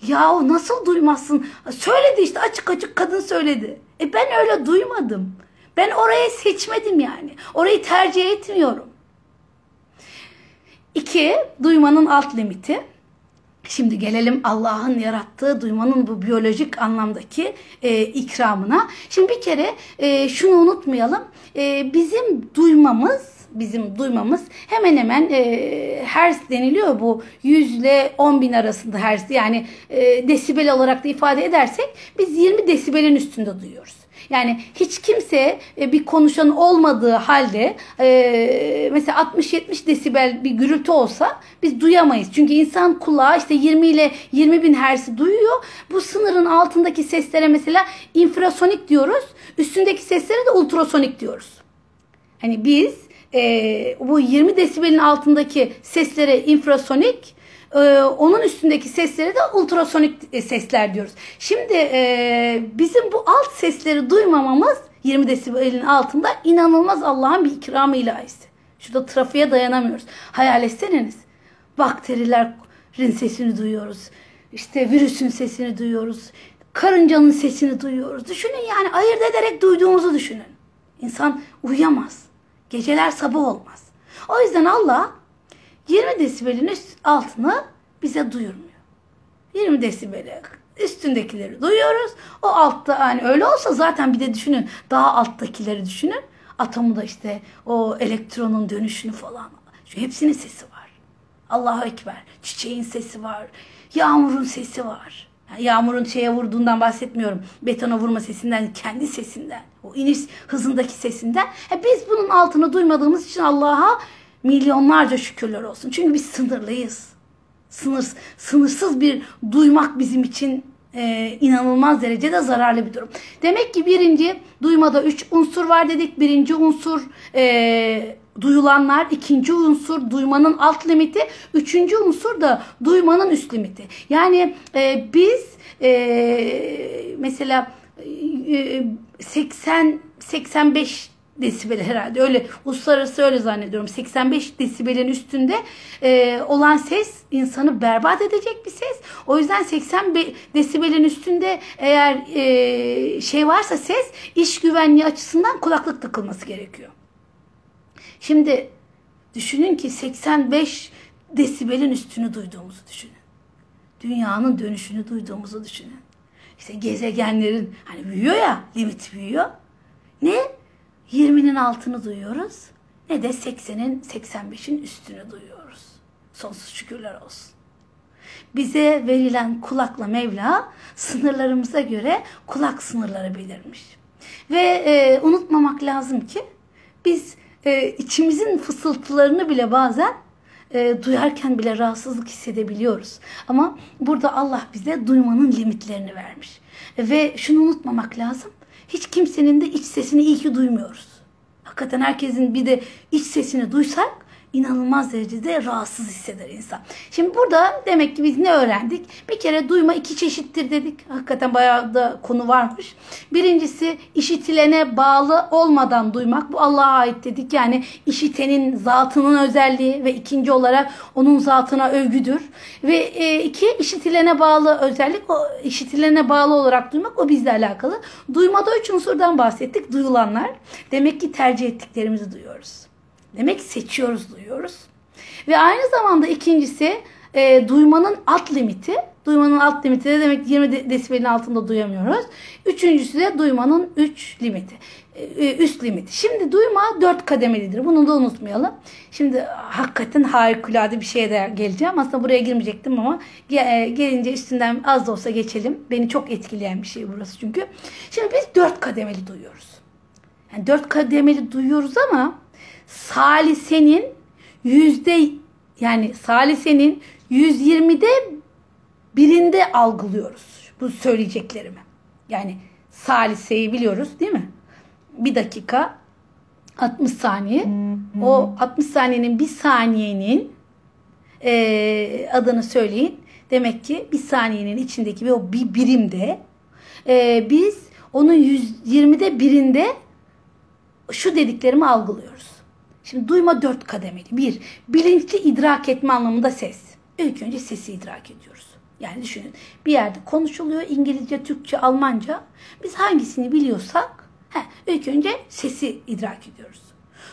Ya nasıl duymazsın? Söyledi işte açık açık kadın söyledi. E ben öyle duymadım. Ben orayı seçmedim yani. Orayı tercih etmiyorum. İki, duymanın alt limiti. Şimdi gelelim Allah'ın yarattığı duymanın bu biyolojik anlamdaki e, ikramına. Şimdi bir kere e, şunu unutmayalım. E, bizim duymamız bizim duymamız hemen hemen e, hertz deniliyor bu 100 ile 10 bin arasında hertz yani e, desibel olarak da ifade edersek biz 20 desibelin üstünde duyuyoruz. Yani hiç kimse e, bir konuşan olmadığı halde e, mesela 60-70 desibel bir gürültü olsa biz duyamayız. Çünkü insan kulağı işte 20 ile 20 bin hertz duyuyor. Bu sınırın altındaki seslere mesela infrasonik diyoruz. Üstündeki seslere de ultrasonik diyoruz. Hani biz e, bu 20 desibelin altındaki seslere infrasonik, e, onun üstündeki seslere de ultrasonik e, sesler diyoruz. Şimdi e, bizim bu alt sesleri duymamamız 20 desibelin altında inanılmaz Allah'ın bir ikramı ilahisi. Şurada trafiğe dayanamıyoruz. Hayal etseniz bakterilerin sesini duyuyoruz. İşte virüsün sesini duyuyoruz. Karıncanın sesini duyuyoruz. Düşünün yani ayırt ederek duyduğumuzu düşünün. İnsan uyuyamaz. Geceler sabah olmaz. O yüzden Allah 20 desibelin üst altını bize duyurmuyor. 20 desibeli üstündekileri duyuyoruz. O altta yani öyle olsa zaten bir de düşünün daha alttakileri düşünün. Atomu da işte o elektronun dönüşünü falan. Şu hepsinin sesi var. Allahu Ekber. Çiçeğin sesi var. Yağmurun sesi var. Yağmurun şeye vurduğundan bahsetmiyorum. Betona vurma sesinden, kendi sesinden. O iniş hızındaki sesinden. E biz bunun altını duymadığımız için Allah'a milyonlarca şükürler olsun. Çünkü biz sınırlıyız. Sınır, sınırsız bir duymak bizim için e, inanılmaz derecede zararlı bir durum. Demek ki birinci duymada üç unsur var dedik. Birinci unsur e, duyulanlar, ikinci unsur duymanın alt limiti, üçüncü unsur da duymanın üst limiti. Yani e, biz e, mesela e, 80 85 desibel herhalde öyle uluslararası öyle zannediyorum 85 desibelin üstünde e, olan ses insanı berbat edecek bir ses o yüzden 80 desibelin üstünde eğer e, şey varsa ses iş güvenliği açısından kulaklık takılması gerekiyor. Şimdi düşünün ki 85 desibelin üstünü duyduğumuzu düşünün. Dünyanın dönüşünü duyduğumuzu düşünün. İşte gezegenlerin hani büyüyor ya limit büyüyor. Ne 20'nin altını duyuyoruz ne de 80'in 85'in üstünü duyuyoruz. Sonsuz şükürler olsun. Bize verilen kulakla Mevla sınırlarımıza göre kulak sınırları belirmiş. Ve e, unutmamak lazım ki biz e, içimizin fısıltılarını bile bazen e, duyarken bile rahatsızlık hissedebiliyoruz. Ama burada Allah bize duymanın limitlerini vermiş. Ve şunu unutmamak lazım. Hiç kimsenin de iç sesini iyi ki duymuyoruz. Hakikaten herkesin bir de iç sesini duysak inanılmaz derecede rahatsız hisseder insan. Şimdi burada demek ki biz ne öğrendik? Bir kere duyma iki çeşittir dedik. Hakikaten bayağı da konu varmış. Birincisi işitilene bağlı olmadan duymak. Bu Allah'a ait dedik. Yani işitenin zatının özelliği ve ikinci olarak onun zatına övgüdür. Ve e, iki işitilene bağlı özellik o işitilene bağlı olarak duymak o bizle alakalı. Duymada üç unsurdan bahsettik. Duyulanlar. Demek ki tercih ettiklerimizi duyuyoruz. Demek seçiyoruz, duyuyoruz. Ve aynı zamanda ikincisi e, duymanın alt limiti. Duymanın alt limiti de demek 20 desibelin altında duyamıyoruz. Üçüncüsü de duymanın 3 limiti. E, üst limiti. Şimdi duyma 4 kademelidir. Bunu da unutmayalım. Şimdi hakikaten harikulade bir şeye de geleceğim. Aslında buraya girmeyecektim ama e, gelince üstünden az da olsa geçelim. Beni çok etkileyen bir şey burası çünkü. Şimdi biz 4 kademeli duyuyoruz. Yani 4 kademeli duyuyoruz ama salisenin yüzde yani salisenin 120'de birinde algılıyoruz bu söyleyeceklerimi. Yani saliseyi biliyoruz değil mi? Bir dakika 60 saniye. O 60 saniyenin bir saniyenin e, adını söyleyin. Demek ki bir saniyenin içindeki bir o bir birimde e, biz onun 120'de birinde şu dediklerimi algılıyoruz. Şimdi duyma dört kademeli. Bir, bilinçli idrak etme anlamında ses. İlk önce sesi idrak ediyoruz. Yani düşünün bir yerde konuşuluyor İngilizce, Türkçe, Almanca. Biz hangisini biliyorsak he, ilk önce sesi idrak ediyoruz.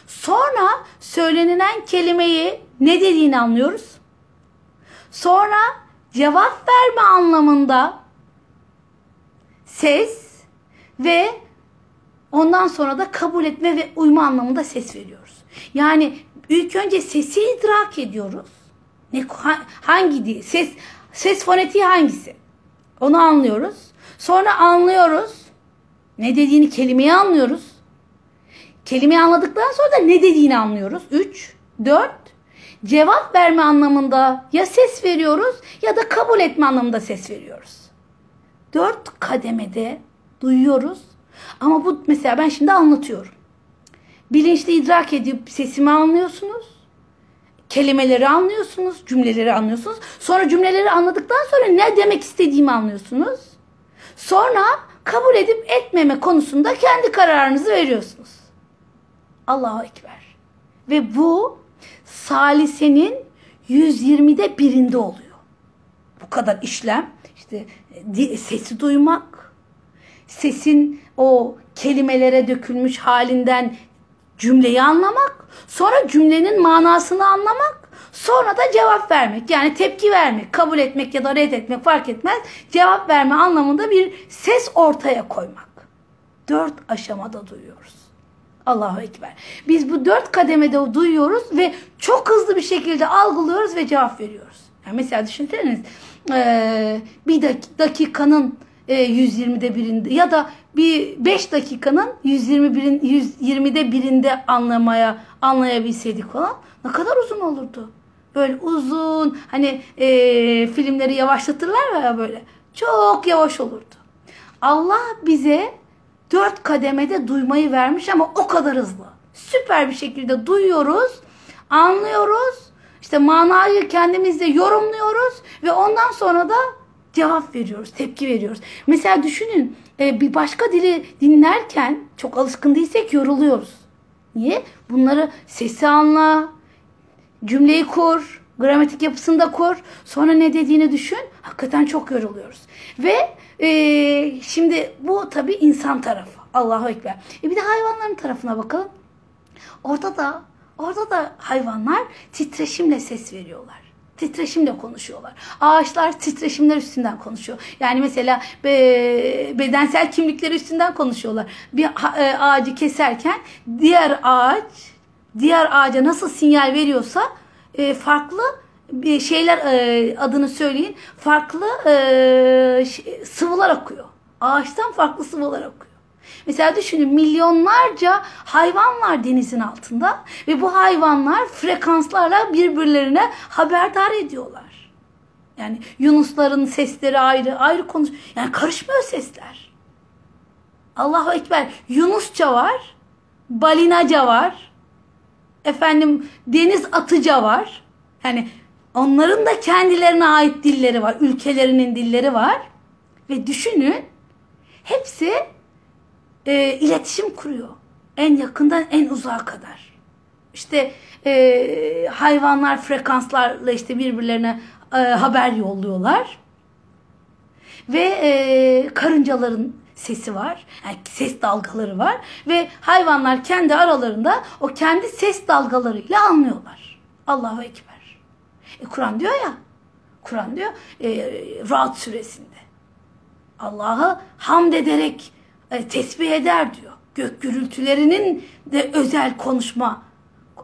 Sonra söylenilen kelimeyi ne dediğini anlıyoruz. Sonra cevap verme anlamında ses ve ondan sonra da kabul etme ve uyma anlamında ses veriyoruz. Yani ilk önce sesi idrak ediyoruz. Ne hangi dil? Ses ses fonetiği hangisi? Onu anlıyoruz. Sonra anlıyoruz. Ne dediğini kelimeyi anlıyoruz. Kelimeyi anladıktan sonra da ne dediğini anlıyoruz. 3 4 cevap verme anlamında ya ses veriyoruz ya da kabul etme anlamında ses veriyoruz. Dört kademede duyuyoruz. Ama bu mesela ben şimdi anlatıyorum. Bilinçli idrak edip sesimi anlıyorsunuz. Kelimeleri anlıyorsunuz, cümleleri anlıyorsunuz. Sonra cümleleri anladıktan sonra ne demek istediğimi anlıyorsunuz. Sonra kabul edip etmeme konusunda kendi kararınızı veriyorsunuz. Allahu Ekber. Ve bu salisenin 120'de birinde oluyor. Bu kadar işlem işte sesi duymak, sesin o kelimelere dökülmüş halinden cümleyi anlamak, sonra cümlenin manasını anlamak, sonra da cevap vermek. Yani tepki vermek, kabul etmek ya da reddetmek fark etmez. Cevap verme anlamında bir ses ortaya koymak. Dört aşamada duyuyoruz. Allahu Ekber. Biz bu dört kademede duyuyoruz ve çok hızlı bir şekilde algılıyoruz ve cevap veriyoruz. Yani mesela düşünseniz bir dakikanın 120'de birinde ya da bir 5 dakikanın 121'in 120'de birinde anlamaya anlayabilseydik falan ne kadar uzun olurdu. Böyle uzun hani e, filmleri yavaşlatırlar ya böyle çok yavaş olurdu. Allah bize dört kademede duymayı vermiş ama o kadar hızlı. Süper bir şekilde duyuyoruz, anlıyoruz, işte manayı kendimizde yorumluyoruz ve ondan sonra da cevap veriyoruz, tepki veriyoruz. Mesela düşünün e, bir başka dili dinlerken çok alışkın değilsek yoruluyoruz. Niye? Bunları sesi anla, cümleyi kur, gramatik yapısını da kur. Sonra ne dediğini düşün. Hakikaten çok yoruluyoruz. Ve e, şimdi bu tabii insan tarafı. Allahu Ekber. E bir de hayvanların tarafına bakalım. Orada da orada da hayvanlar titreşimle ses veriyorlar titreşimle konuşuyorlar. Ağaçlar titreşimler üstünden konuşuyor. Yani mesela be, bedensel kimlikleri üstünden konuşuyorlar. Bir e, ağacı keserken diğer ağaç diğer ağaca nasıl sinyal veriyorsa e, farklı bir şeyler e, adını söyleyin. Farklı e, sıvılar akıyor. Ağaçtan farklı sıvılar akıyor. Mesela düşünün milyonlarca hayvan var denizin altında ve bu hayvanlar frekanslarla birbirlerine haberdar ediyorlar. Yani yunusların sesleri ayrı, ayrı konuş. Yani karışmıyor sesler. Allahu Ekber. Yunusça var, balinaca var, efendim deniz atıca var. Yani onların da kendilerine ait dilleri var, ülkelerinin dilleri var. Ve düşünün hepsi e, iletişim kuruyor. En yakından en uzağa kadar. İşte e, hayvanlar frekanslarla işte birbirlerine e, haber yolluyorlar. Ve e, karıncaların sesi var. Yani ses dalgaları var. Ve hayvanlar kendi aralarında o kendi ses dalgalarıyla anlıyorlar. Allahu Ekber. E, Kur'an diyor ya. Kur'an diyor e, Rahat suresinde. Allah'ı hamd ederek e, tesbih eder diyor. Gök gürültülerinin de özel konuşma,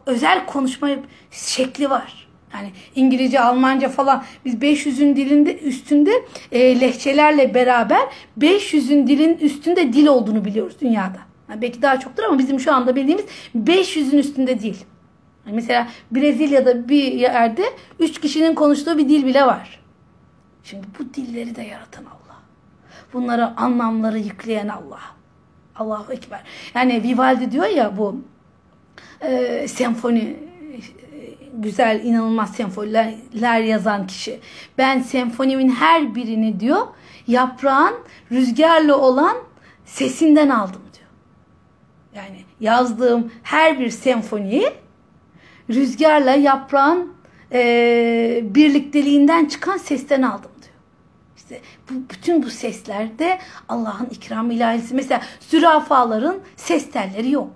özel konuşma şekli var. Yani İngilizce, Almanca falan biz 500'ün dilinde üstünde e, lehçelerle beraber 500'ün dilin üstünde dil olduğunu biliyoruz dünyada. Yani belki daha çoktur ama bizim şu anda bildiğimiz 500'ün üstünde dil. Yani mesela Brezilya'da bir yerde 3 kişinin konuştuğu bir dil bile var. Şimdi bu dilleri de yaratan Allah. Bunlara anlamları yükleyen Allah. Allahu Ekber. Yani Vivaldi diyor ya bu e, senfoni güzel inanılmaz senfoniler yazan kişi. Ben senfonimin her birini diyor yaprağın rüzgarla olan sesinden aldım diyor. Yani yazdığım her bir senfoniyi rüzgarla yaprağın e, birlikteliğinden çıkan sesten aldım bu, bütün bu seslerde Allah'ın ikram ilahisi. Mesela zürafaların ses telleri yok.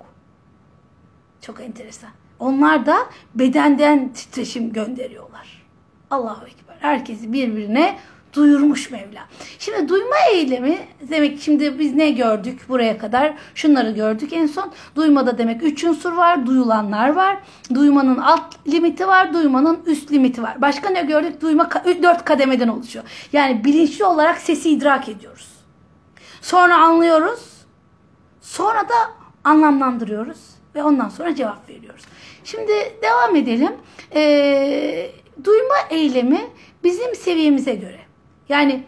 Çok enteresan. Onlar da bedenden titreşim gönderiyorlar. Allahu Ekber. Herkesi birbirine duyurmuş Mevla. Şimdi duyma eylemi demek şimdi biz ne gördük buraya kadar? Şunları gördük en son. Duymada demek üç unsur var. Duyulanlar var. Duymanın alt limiti var. Duymanın üst limiti var. Başka ne gördük? Duyma dört kademeden oluşuyor. Yani bilinçli olarak sesi idrak ediyoruz. Sonra anlıyoruz. Sonra da anlamlandırıyoruz. Ve ondan sonra cevap veriyoruz. Şimdi devam edelim. Ee, duyma eylemi bizim seviyemize göre. Yani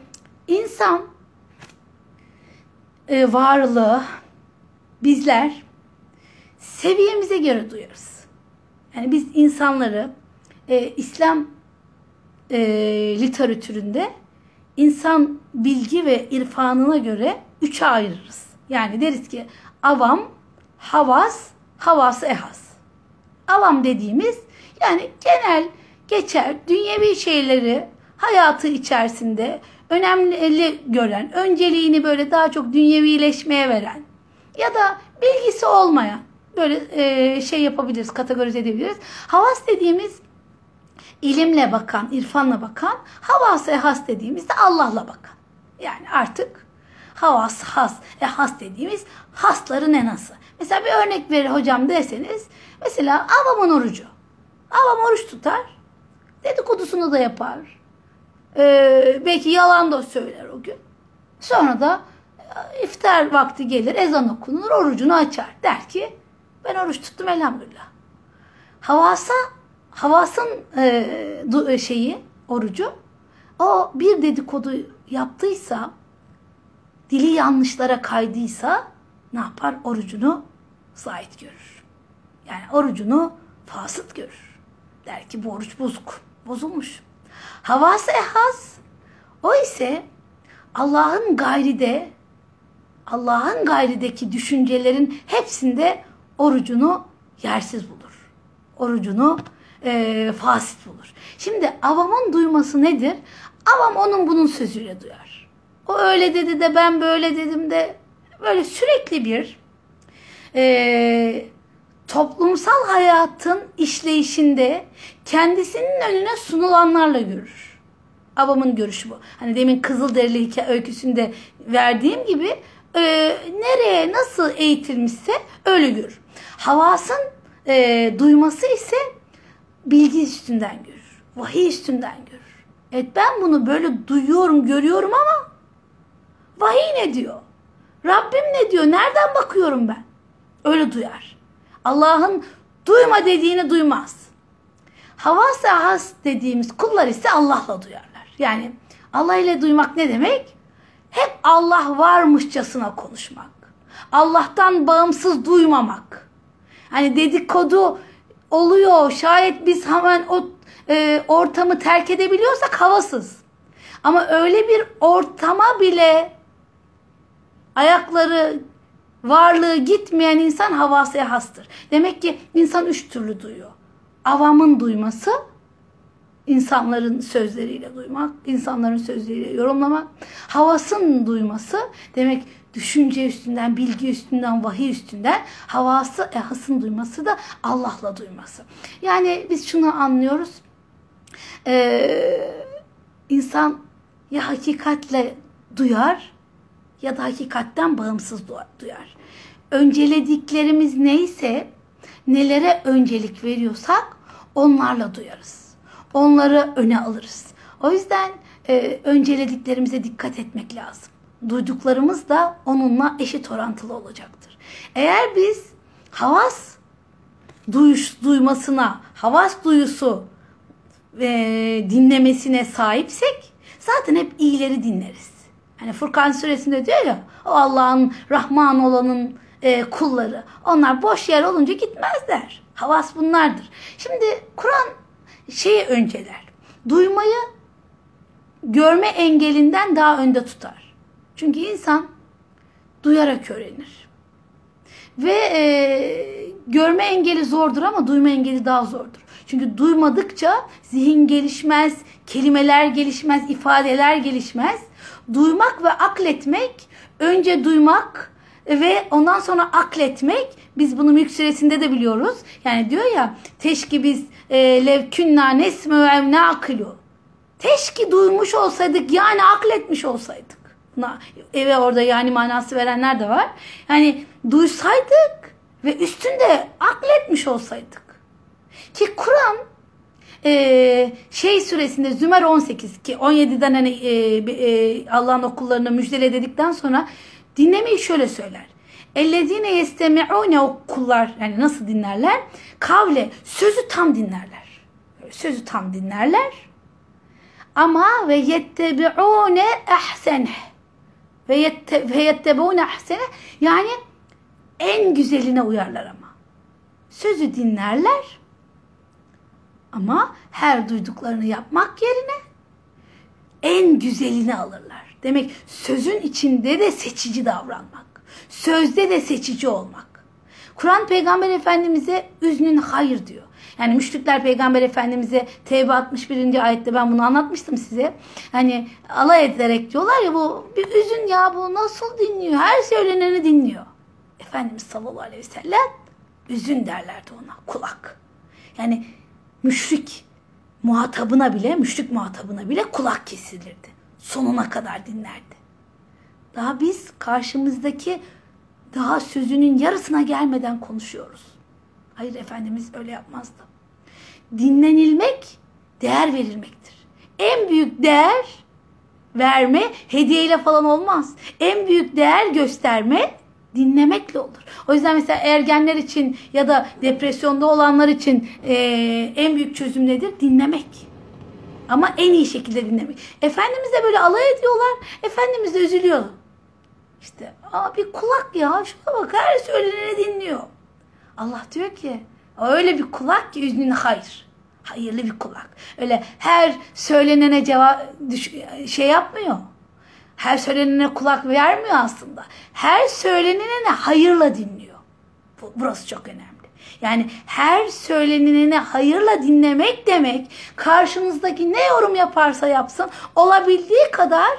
insan e, varlığı bizler seviyemize göre duyarız. Yani biz insanları e, İslam e, literatüründe insan bilgi ve irfanına göre üçe ayırırız. Yani deriz ki avam, havas, havası ehas. Avam dediğimiz yani genel geçer dünyevi şeyleri hayatı içerisinde önemli gören, önceliğini böyle daha çok dünyevileşmeye veren ya da bilgisi olmayan böyle e, şey yapabiliriz, kategorize edebiliriz. Havas dediğimiz ilimle bakan, irfanla bakan, havas ehas dediğimizde Allah'la bakan. Yani artık havas, has, ehas dediğimiz hasların enası. Mesela bir örnek verir hocam deseniz, mesela avamın orucu. Avam oruç tutar, dedikodusunu da yapar, ee, belki yalan da söyler o gün. Sonra da e, iftar vakti gelir, ezan okunur, orucunu açar. Der ki ben oruç tuttum elhamdülillah. Havasa, havasın e, şeyi, orucu, o bir dedikodu yaptıysa, dili yanlışlara kaydıysa ne yapar? Orucunu zahit görür. Yani orucunu fasıt görür. Der ki bu oruç bozuk, bozulmuş. Havası ehas o ise Allah'ın gayride Allah'ın gayrideki düşüncelerin hepsinde orucunu yersiz bulur. Orucunu e, fasit bulur. Şimdi avamın duyması nedir? Avam onun bunun sözüyle duyar. O öyle dedi de ben böyle dedim de böyle sürekli bir e, toplumsal hayatın işleyişinde kendisinin önüne sunulanlarla görür. Avamın görüşü bu. Hani demin Kızılderili öyküsünde verdiğim gibi e, nereye nasıl eğitilmişse öyle görür. Havasın e, duyması ise bilgi üstünden görür. Vahiy üstünden görür. Evet ben bunu böyle duyuyorum, görüyorum ama vahiy ne diyor? Rabbim ne diyor? Nereden bakıyorum ben? Öyle duyar. Allah'ın duyma dediğini duymaz. Havas has dediğimiz kullar ise Allah'la duyarlar. Yani Allah ile duymak ne demek? Hep Allah varmışçasına konuşmak. Allah'tan bağımsız duymamak. Hani dedikodu oluyor. Şayet biz hemen o e, ortamı terk edebiliyorsak havasız. Ama öyle bir ortama bile ayakları varlığı gitmeyen insan havasıya hastır. Demek ki insan üç türlü duyuyor. Avamın duyması, insanların sözleriyle duymak, insanların sözleriyle yorumlamak. Havasın duyması demek düşünce üstünden, bilgi üstünden, vahiy üstünden. Havası, ehasın duyması da Allah'la duyması. Yani biz şunu anlıyoruz. Ee, insan ya hakikatle duyar ya da hakikatten bağımsız duyar. Öncelediklerimiz neyse, nelere öncelik veriyorsak onlarla duyarız. Onları öne alırız. O yüzden e, öncelediklerimize dikkat etmek lazım. Duyduklarımız da onunla eşit orantılı olacaktır. Eğer biz havas duyuş, duymasına, havas duyusu ve dinlemesine sahipsek zaten hep iyileri dinleriz. Hani Furkan suresinde diyor ya Allah'ın Rahman olanın e, kulları. Onlar boş yer olunca gitmezler. Havas bunlardır. Şimdi Kur'an şeyi önceler. Duymayı görme engelinden daha önde tutar. Çünkü insan duyarak öğrenir. Ve e, görme engeli zordur ama duyma engeli daha zordur. Çünkü duymadıkça zihin gelişmez, kelimeler gelişmez, ifadeler gelişmez. Duymak ve akletmek, önce duymak ve ondan sonra akletmek, biz bunu Mülk Suresi'nde de biliyoruz. Yani diyor ya, teşki biz e, levkünna nesme ev nakilu. Teşki duymuş olsaydık yani akletmiş olsaydık. Buna eve orada yani manası verenler de var. Yani duysaydık ve üstünde akletmiş olsaydık. Ki Kur'an e, şey süresinde Zümer 18 ki 17'den hani e, e, Allah'ın okullarına müjdele dedikten sonra dinlemeyi şöyle söyler. Ellezine yestemi'une o kullar yani nasıl dinlerler? Kavle sözü tam dinlerler. Sözü tam dinlerler. Ama ve yettebi'une ahsene ve yette, ve yettebune ahsene yani en güzeline uyarlar ama. Sözü dinlerler ama her duyduklarını yapmak yerine en güzelini alırlar. Demek sözün içinde de seçici davranmak. Sözde de seçici olmak. Kur'an Peygamber Efendimiz'e üznün hayır diyor. Yani müşrikler Peygamber Efendimiz'e Tevbe 61. ayette ben bunu anlatmıştım size. Hani alay ederek diyorlar ya bu bir üzün ya bu nasıl dinliyor? Her söyleneni dinliyor. Efendimiz sallallahu aleyhi ve sellem üzün derlerdi ona kulak. Yani müşrik muhatabına bile, müşrik muhatabına bile kulak kesilirdi. Sonuna kadar dinlerdi. Daha biz karşımızdaki daha sözünün yarısına gelmeden konuşuyoruz. Hayır Efendimiz öyle yapmazdı. Dinlenilmek değer verilmektir. En büyük değer verme hediyeyle falan olmaz. En büyük değer gösterme dinlemekle olur. O yüzden mesela ergenler için ya da depresyonda olanlar için e, en büyük çözüm nedir? Dinlemek. Ama en iyi şekilde dinlemek. Efendimiz de böyle alay ediyorlar. Efendimiz de üzülüyor. İşte aa bir kulak ya şuna bak her söyleneni dinliyor. Allah diyor ki öyle bir kulak ki üznün hayır. Hayırlı bir kulak. Öyle her söylenene cevap şey yapmıyor. Her söylenene kulak vermiyor aslında. Her söylenene hayırla dinliyor. Burası çok önemli. Yani her söylenene hayırla dinlemek demek karşınızdaki ne yorum yaparsa yapsın olabildiği kadar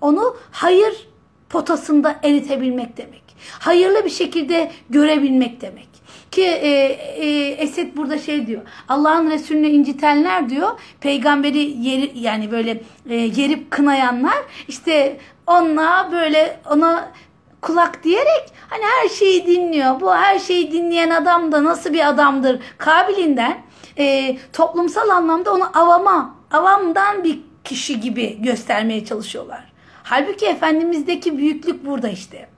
onu hayır potasında eritebilmek demek. Hayırlı bir şekilde görebilmek demek. Ki e, e, Esed burada şey diyor. Allah'ın Resulünü incitenler diyor. Peygamberi yeri, yani böyle e, yerip kınayanlar işte onunla böyle ona kulak diyerek hani her şeyi dinliyor. Bu her şeyi dinleyen adam da nasıl bir adamdır kabilinden e, toplumsal anlamda onu avama, avamdan bir kişi gibi göstermeye çalışıyorlar. Halbuki Efendimiz'deki büyüklük burada işte.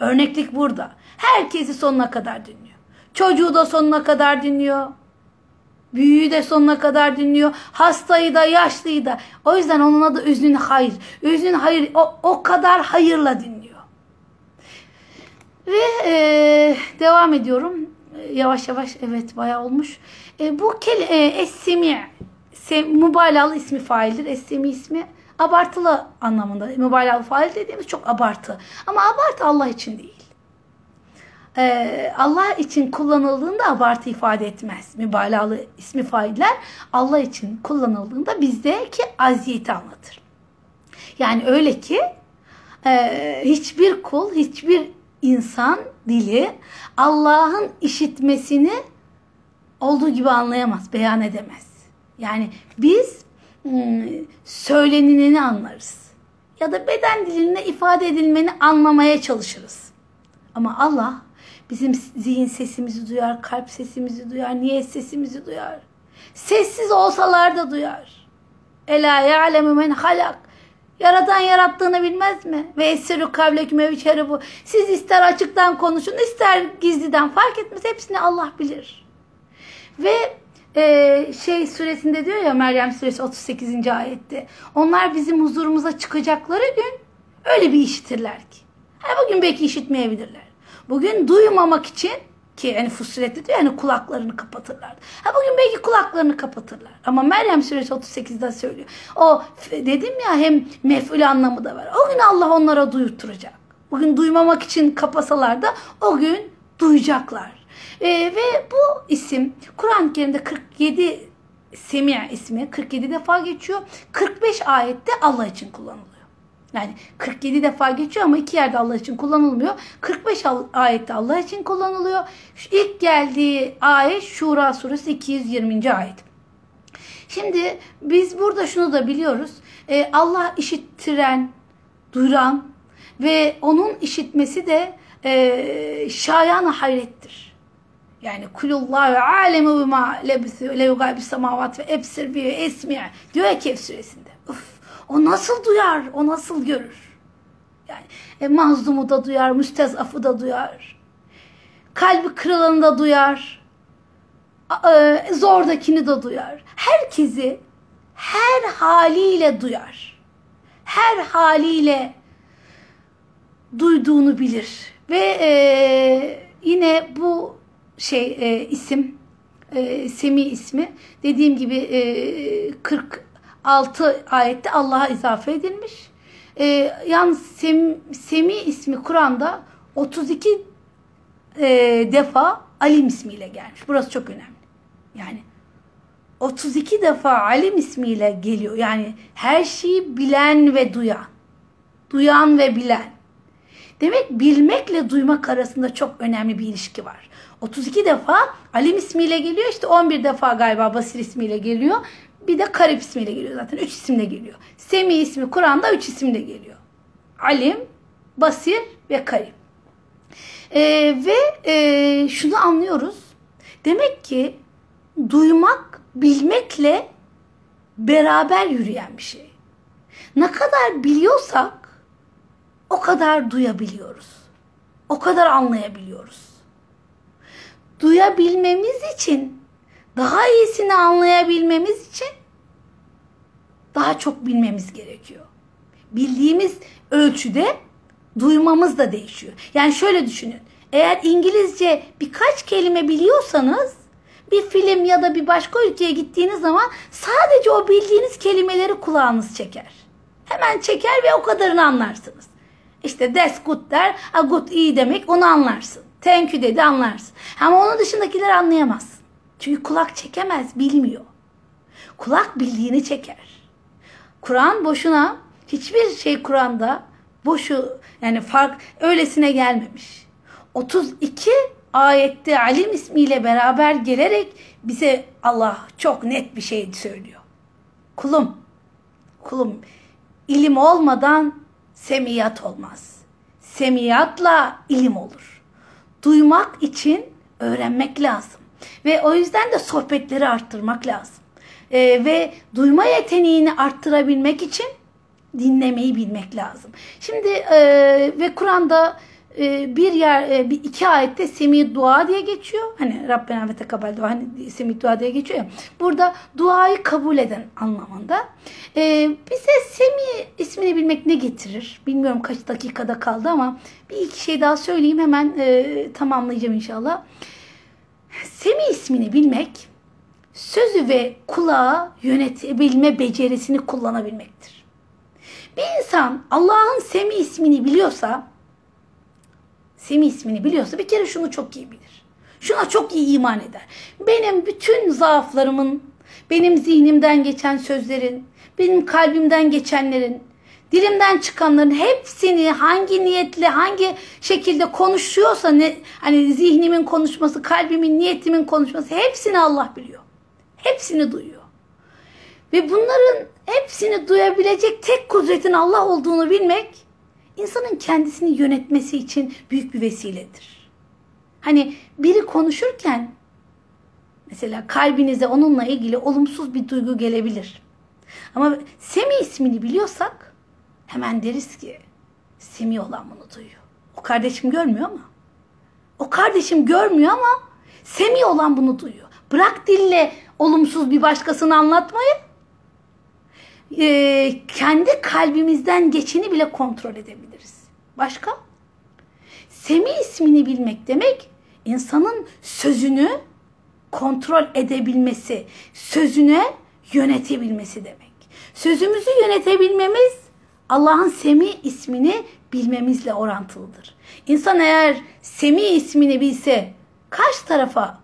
Örneklik burada. Herkesi sonuna kadar dinliyor. Çocuğu da sonuna kadar dinliyor. Büyüğü de sonuna kadar dinliyor. Hastayı da yaşlıyı da. O yüzden onun adı Üznün Hayır. Üznün Hayır o, o kadar hayırla dinliyor. Ve e, devam ediyorum. Yavaş yavaş evet bayağı olmuş. E, bu kel e, Essemi mübalağalı ismi faildir. Essemi ismi abartılı anlamında. Mübalağalı fail dediğimiz çok abartı. Ama abartı Allah için değil. Ee, Allah için kullanıldığında abartı ifade etmez. Mübalağalı ismi failler Allah için kullanıldığında bizdeki aziyeti anlatır. Yani öyle ki e, hiçbir kul, hiçbir insan dili Allah'ın işitmesini olduğu gibi anlayamaz, beyan edemez. Yani biz söylenileni anlarız. Ya da beden dilinde ifade edilmeni anlamaya çalışırız. Ama Allah bizim zihin sesimizi duyar, kalp sesimizi duyar, niyet sesimizi duyar. Sessiz olsalar da duyar. Ela ya'lemu men halak. Yaratan yarattığını bilmez mi? Ve esseru kavleküm evçeri bu. Siz ister açıktan konuşun, ister gizliden fark etmez. Hepsini Allah bilir. Ve e, şey suresinde diyor ya Meryem suresi 38. ayette. Onlar bizim huzurumuza çıkacakları gün öyle bir işitirler ki. Ha, bugün belki işitmeyebilirler. Bugün duymamak için Ki yani Fussilet'te diyor yani kulaklarını kapatırlar. Ha bugün belki kulaklarını kapatırlar. Ama Meryem suresi 38'de söylüyor. O dedim ya hem mef'ul anlamı da var. O gün Allah onlara duyurtturacak. Bugün duymamak için kapasalar da o gün duyacaklar. Ee, ve bu isim Kur'an-ı Kerim'de 47 Semih ismi 47 defa geçiyor. 45 ayette Allah için kullanılıyor. Yani 47 defa geçiyor ama iki yerde Allah için kullanılmıyor. 45 ayette Allah için kullanılıyor. İlk geldiği ayet Şura suresi 220. ayet. Şimdi biz burada şunu da biliyoruz. Ee, Allah işittiren, duyuran ve onun işitmesi de e, şayan hayrettir. Yani kulullahu alemu bima lebisi lev gaybi semavat ve ebsir bi esmi diyor ya Kehf suresinde. O nasıl duyar? O nasıl görür? Yani e, mazlumu da duyar, müstezafı da duyar. Kalbi kırılanı da duyar. E, zordakini de duyar. Herkesi her haliyle duyar. Her haliyle duyduğunu bilir. Ve e, yine bu şey e, isim e, Semi ismi dediğim gibi e, 46 ayette Allah'a izafe edilmiş. E, yalnız Sem, Semi ismi Kur'an'da 32 e, defa Alim ismiyle gelmiş. Burası çok önemli. Yani 32 defa Alim ismiyle geliyor. Yani her şeyi bilen ve duyan. Duyan ve bilen. Demek bilmekle duymak arasında çok önemli bir ilişki var. 32 defa Alim ismiyle geliyor. işte 11 defa galiba Basir ismiyle geliyor. Bir de Karip ismiyle geliyor zaten. 3 isimle geliyor. Semi ismi Kur'an'da 3 isimle geliyor. Alim, Basir ve Karip. Ee, ve e, şunu anlıyoruz. Demek ki duymak bilmekle beraber yürüyen bir şey. Ne kadar biliyorsak o kadar duyabiliyoruz. O kadar anlayabiliyoruz. Duyabilmemiz için, daha iyisini anlayabilmemiz için daha çok bilmemiz gerekiyor. Bildiğimiz ölçüde duymamız da değişiyor. Yani şöyle düşünün. Eğer İngilizce birkaç kelime biliyorsanız bir film ya da bir başka ülkeye gittiğiniz zaman sadece o bildiğiniz kelimeleri kulağınız çeker. Hemen çeker ve o kadarını anlarsınız. İşte that's good der. A good iyi demek onu anlarsın. Thank you dedi anlarsın. Ama onun dışındakileri anlayamazsın. Çünkü kulak çekemez, bilmiyor. Kulak bildiğini çeker. Kur'an boşuna hiçbir şey Kur'an'da boşu yani fark öylesine gelmemiş. 32 ayette alim ismiyle beraber gelerek bize Allah çok net bir şey söylüyor. Kulum, kulum ilim olmadan semiyat olmaz. Semiyatla ilim olur. Duymak için öğrenmek lazım. Ve o yüzden de sohbetleri arttırmak lazım. Ee, ve duyma yeteneğini arttırabilmek için dinlemeyi bilmek lazım. Şimdi e, ve Kur'an'da e, bir yer e, bir iki ayette semi dua diye geçiyor. Hani Rabbena ve tekabel dua hani semi dua diye geçiyor ya. Burada duayı kabul eden anlamında. E, bize semi ismini bilmek ne getirir? Bilmiyorum kaç dakikada kaldı ama bir iki şey daha söyleyeyim hemen e, tamamlayacağım inşallah. Semi ismini bilmek sözü ve kulağı yönetebilme becerisini kullanabilmektir. Bir insan Allah'ın Semi ismini biliyorsa Semi ismini biliyorsa bir kere şunu çok iyi bilir. Şuna çok iyi iman eder. Benim bütün zaaflarımın, benim zihnimden geçen sözlerin, benim kalbimden geçenlerin, dilimden çıkanların hepsini hangi niyetle, hangi şekilde konuşuyorsa ne hani zihnimin konuşması, kalbimin, niyetimin konuşması hepsini Allah biliyor. Hepsini duyuyor. Ve bunların hepsini duyabilecek tek kudretin Allah olduğunu bilmek insanın kendisini yönetmesi için büyük bir vesiledir. Hani biri konuşurken mesela kalbinize onunla ilgili olumsuz bir duygu gelebilir. Ama Semi ismini biliyorsak hemen deriz ki Semi olan bunu duyuyor. O kardeşim görmüyor ama. O kardeşim görmüyor ama Semi olan bunu duyuyor. Bırak dille olumsuz bir başkasını anlatmayı. Ee, kendi kalbimizden geçeni bile kontrol edebiliriz. Başka? Semi ismini bilmek demek insanın sözünü kontrol edebilmesi, sözüne yönetebilmesi demek. Sözümüzü yönetebilmemiz Allah'ın Semi ismini bilmemizle orantılıdır. İnsan eğer Semi ismini bilse karşı tarafa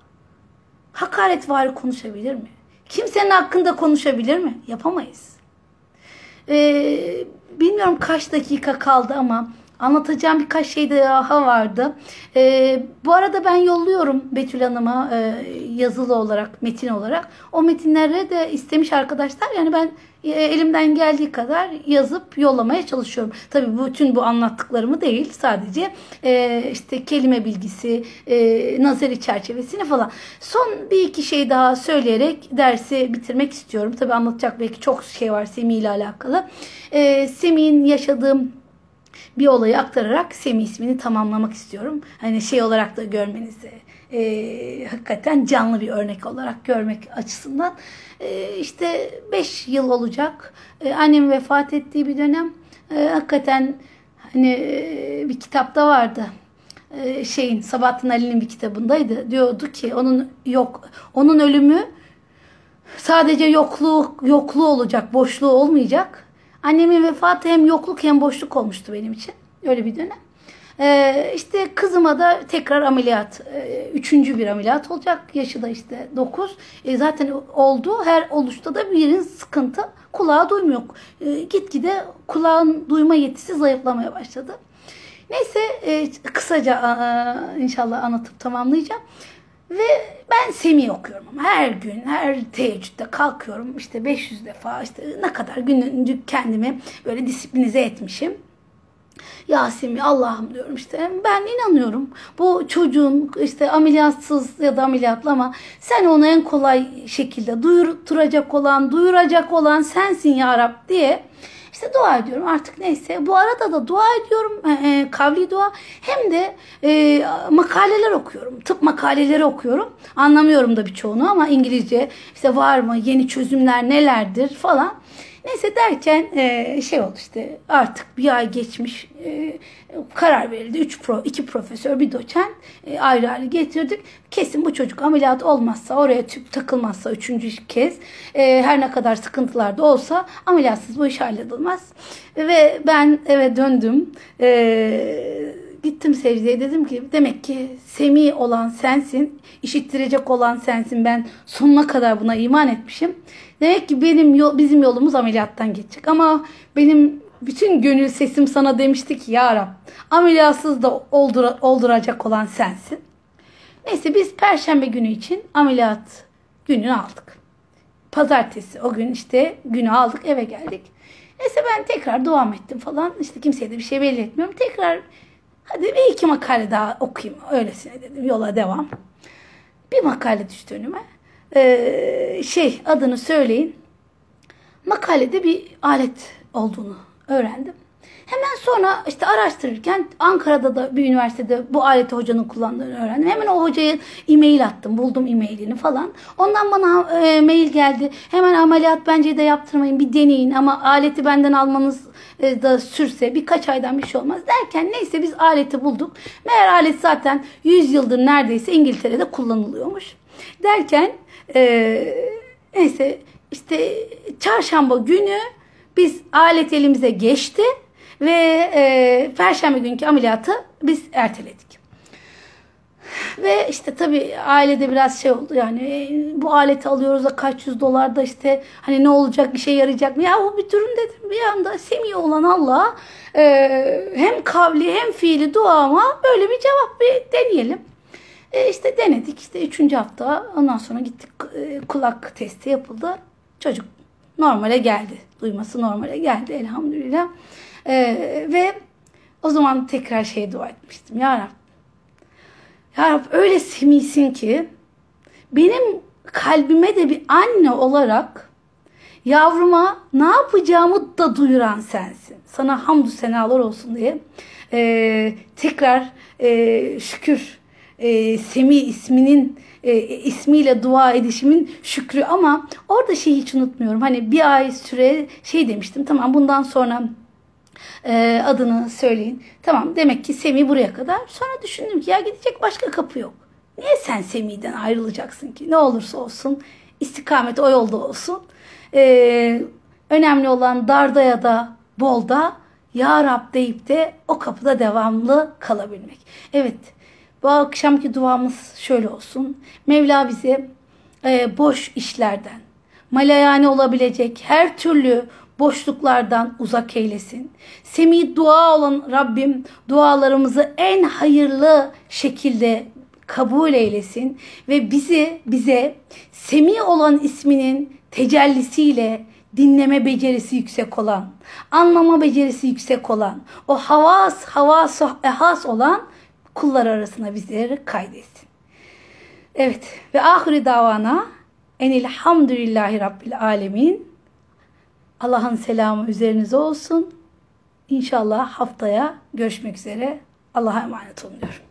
hakaret var konuşabilir mi? Kimsenin hakkında konuşabilir mi? Yapamayız. Ee, bilmiyorum kaç dakika kaldı ama anlatacağım birkaç şey daha vardı. Ee, bu arada ben yolluyorum Betül Hanım'a e, yazılı olarak, metin olarak. O metinlere de istemiş arkadaşlar. Yani ben e, elimden geldiği kadar yazıp yollamaya çalışıyorum. Tabii bütün bu anlattıklarımı değil. Sadece e, işte kelime bilgisi, e, nazari çerçevesini falan. Son bir iki şey daha söyleyerek dersi bitirmek istiyorum. Tabii anlatacak belki çok şey var Semih ile alakalı. E, Semih'in yaşadığım bir olayı aktararak Semih ismini tamamlamak istiyorum. Hani şey olarak da görmenizi e, hakikaten canlı bir örnek olarak görmek açısından. E, işte 5 yıl olacak. E, annem vefat ettiği bir dönem. E, hakikaten hani e, bir kitapta vardı. E, şeyin Sabahattin Ali'nin bir kitabındaydı. Diyordu ki onun yok onun ölümü sadece yokluğu yokluğu olacak, boşluğu olmayacak. Annemin vefatı hem yokluk hem boşluk olmuştu benim için. Öyle bir dönem. Ee, işte kızıma da tekrar ameliyat. Ee, üçüncü bir ameliyat olacak. Yaşı da işte 9. Ee, zaten oldu. Her oluşta da birinin sıkıntı. Kulağı duymuyor. Ee, gitgide kulağın duyma yetisi zayıflamaya başladı. Neyse e, kısaca e, inşallah anlatıp tamamlayacağım. Ve ben Semih okuyorum ama her gün, her teheccüde kalkıyorum işte 500 defa işte ne kadar günlük kendimi böyle disiplinize etmişim. Yasemin Allah'ım diyorum işte ben inanıyorum bu çocuğun işte ameliyatsız ya da ameliyatlı ama sen onu en kolay şekilde duyuracak olan, duyuracak olan sensin ya Rab diye işte dua ediyorum artık neyse. Bu arada da dua ediyorum e, e, kavli dua hem de e, makaleler okuyorum. Tıp makaleleri okuyorum. Anlamıyorum da birçoğunu ama İngilizce işte var mı yeni çözümler nelerdir falan. Neyse derken e, şey oldu işte artık bir ay geçmiş e, karar verildi. Üç pro, iki profesör bir doçent e, ayrı ayrı getirdik. Kesin bu çocuk ameliyat olmazsa oraya tüp takılmazsa üçüncü kez e, her ne kadar sıkıntılar da olsa ameliyatsız bu iş halledilmez. Ve ben eve döndüm. E, gittim secdeye dedim ki demek ki semi olan sensin, işittirecek olan sensin. Ben sonuna kadar buna iman etmişim. Demek ki benim yol, bizim yolumuz ameliyattan geçecek. Ama benim bütün gönül sesim sana demişti ki ya Rab ameliyatsız da oldura, olduracak olan sensin. Neyse biz perşembe günü için ameliyat gününü aldık. Pazartesi o gün işte günü aldık eve geldik. Neyse ben tekrar devam ettim falan. İşte kimseye de bir şey belli etmiyorum. Tekrar hadi bir iki makale daha okuyayım öylesine dedim yola devam. Bir makale düştü önüme e, şey adını söyleyin. Makalede bir alet olduğunu öğrendim. Hemen sonra işte araştırırken Ankara'da da bir üniversitede bu aleti hocanın kullandığını öğrendim. Hemen o hocaya e-mail attım. Buldum e-mailini falan. Ondan bana e, mail geldi. Hemen ameliyat bence de yaptırmayın bir deneyin ama aleti benden almanız da sürse birkaç aydan bir şey olmaz derken neyse biz aleti bulduk. Meğer alet zaten 100 yıldır neredeyse İngiltere'de kullanılıyormuş. Derken e, neyse işte çarşamba günü biz alet elimize geçti ve e, perşembe günkü ameliyatı biz erteledik. Ve işte tabii ailede biraz şey oldu yani bu aleti alıyoruz da kaç yüz dolar da işte hani ne olacak bir şey yarayacak mı? Ya o bir durum dedim bir anda Semih olan Allah e, hem kavli hem fiili duama böyle bir cevap bir deneyelim. E işte denedik işte üçüncü hafta ondan sonra gittik e, kulak testi yapıldı. Çocuk normale geldi. Duyması normale geldi elhamdülillah. E, ve o zaman tekrar şey dua etmiştim. Ya Rab, ya Rab öyle semisin ki benim kalbime de bir anne olarak yavruma ne yapacağımı da duyuran sensin. Sana hamdü senalar olsun diye e, tekrar e, şükür e, Semi isminin e, ismiyle dua edişimin şükrü ama orada şeyi hiç unutmuyorum. Hani bir ay süre şey demiştim tamam bundan sonra e, adını söyleyin. Tamam demek ki Semi buraya kadar. Sonra düşündüm ki ya gidecek başka kapı yok. Niye sen Semih'den ayrılacaksın ki? Ne olursa olsun istikamet o yolda olsun. Ee, önemli olan darda ya da bolda Ya Rab deyip de o kapıda devamlı kalabilmek. Evet bu akşamki duamız şöyle olsun. Mevla bize e, boş işlerden, malayane olabilecek her türlü boşluklardan uzak eylesin. Semih dua olan Rabbim dualarımızı en hayırlı şekilde kabul eylesin ve bizi bize Semih olan isminin tecellisiyle dinleme becerisi yüksek olan, anlama becerisi yüksek olan, o havas, havas, ehas olan kullar arasına bizleri kaydetsin. Evet ve ahiri davana enilhamdülillahi rabbil alemin. Allah'ın selamı üzerinize olsun. İnşallah haftaya görüşmek üzere. Allah'a emanet olun diyorum.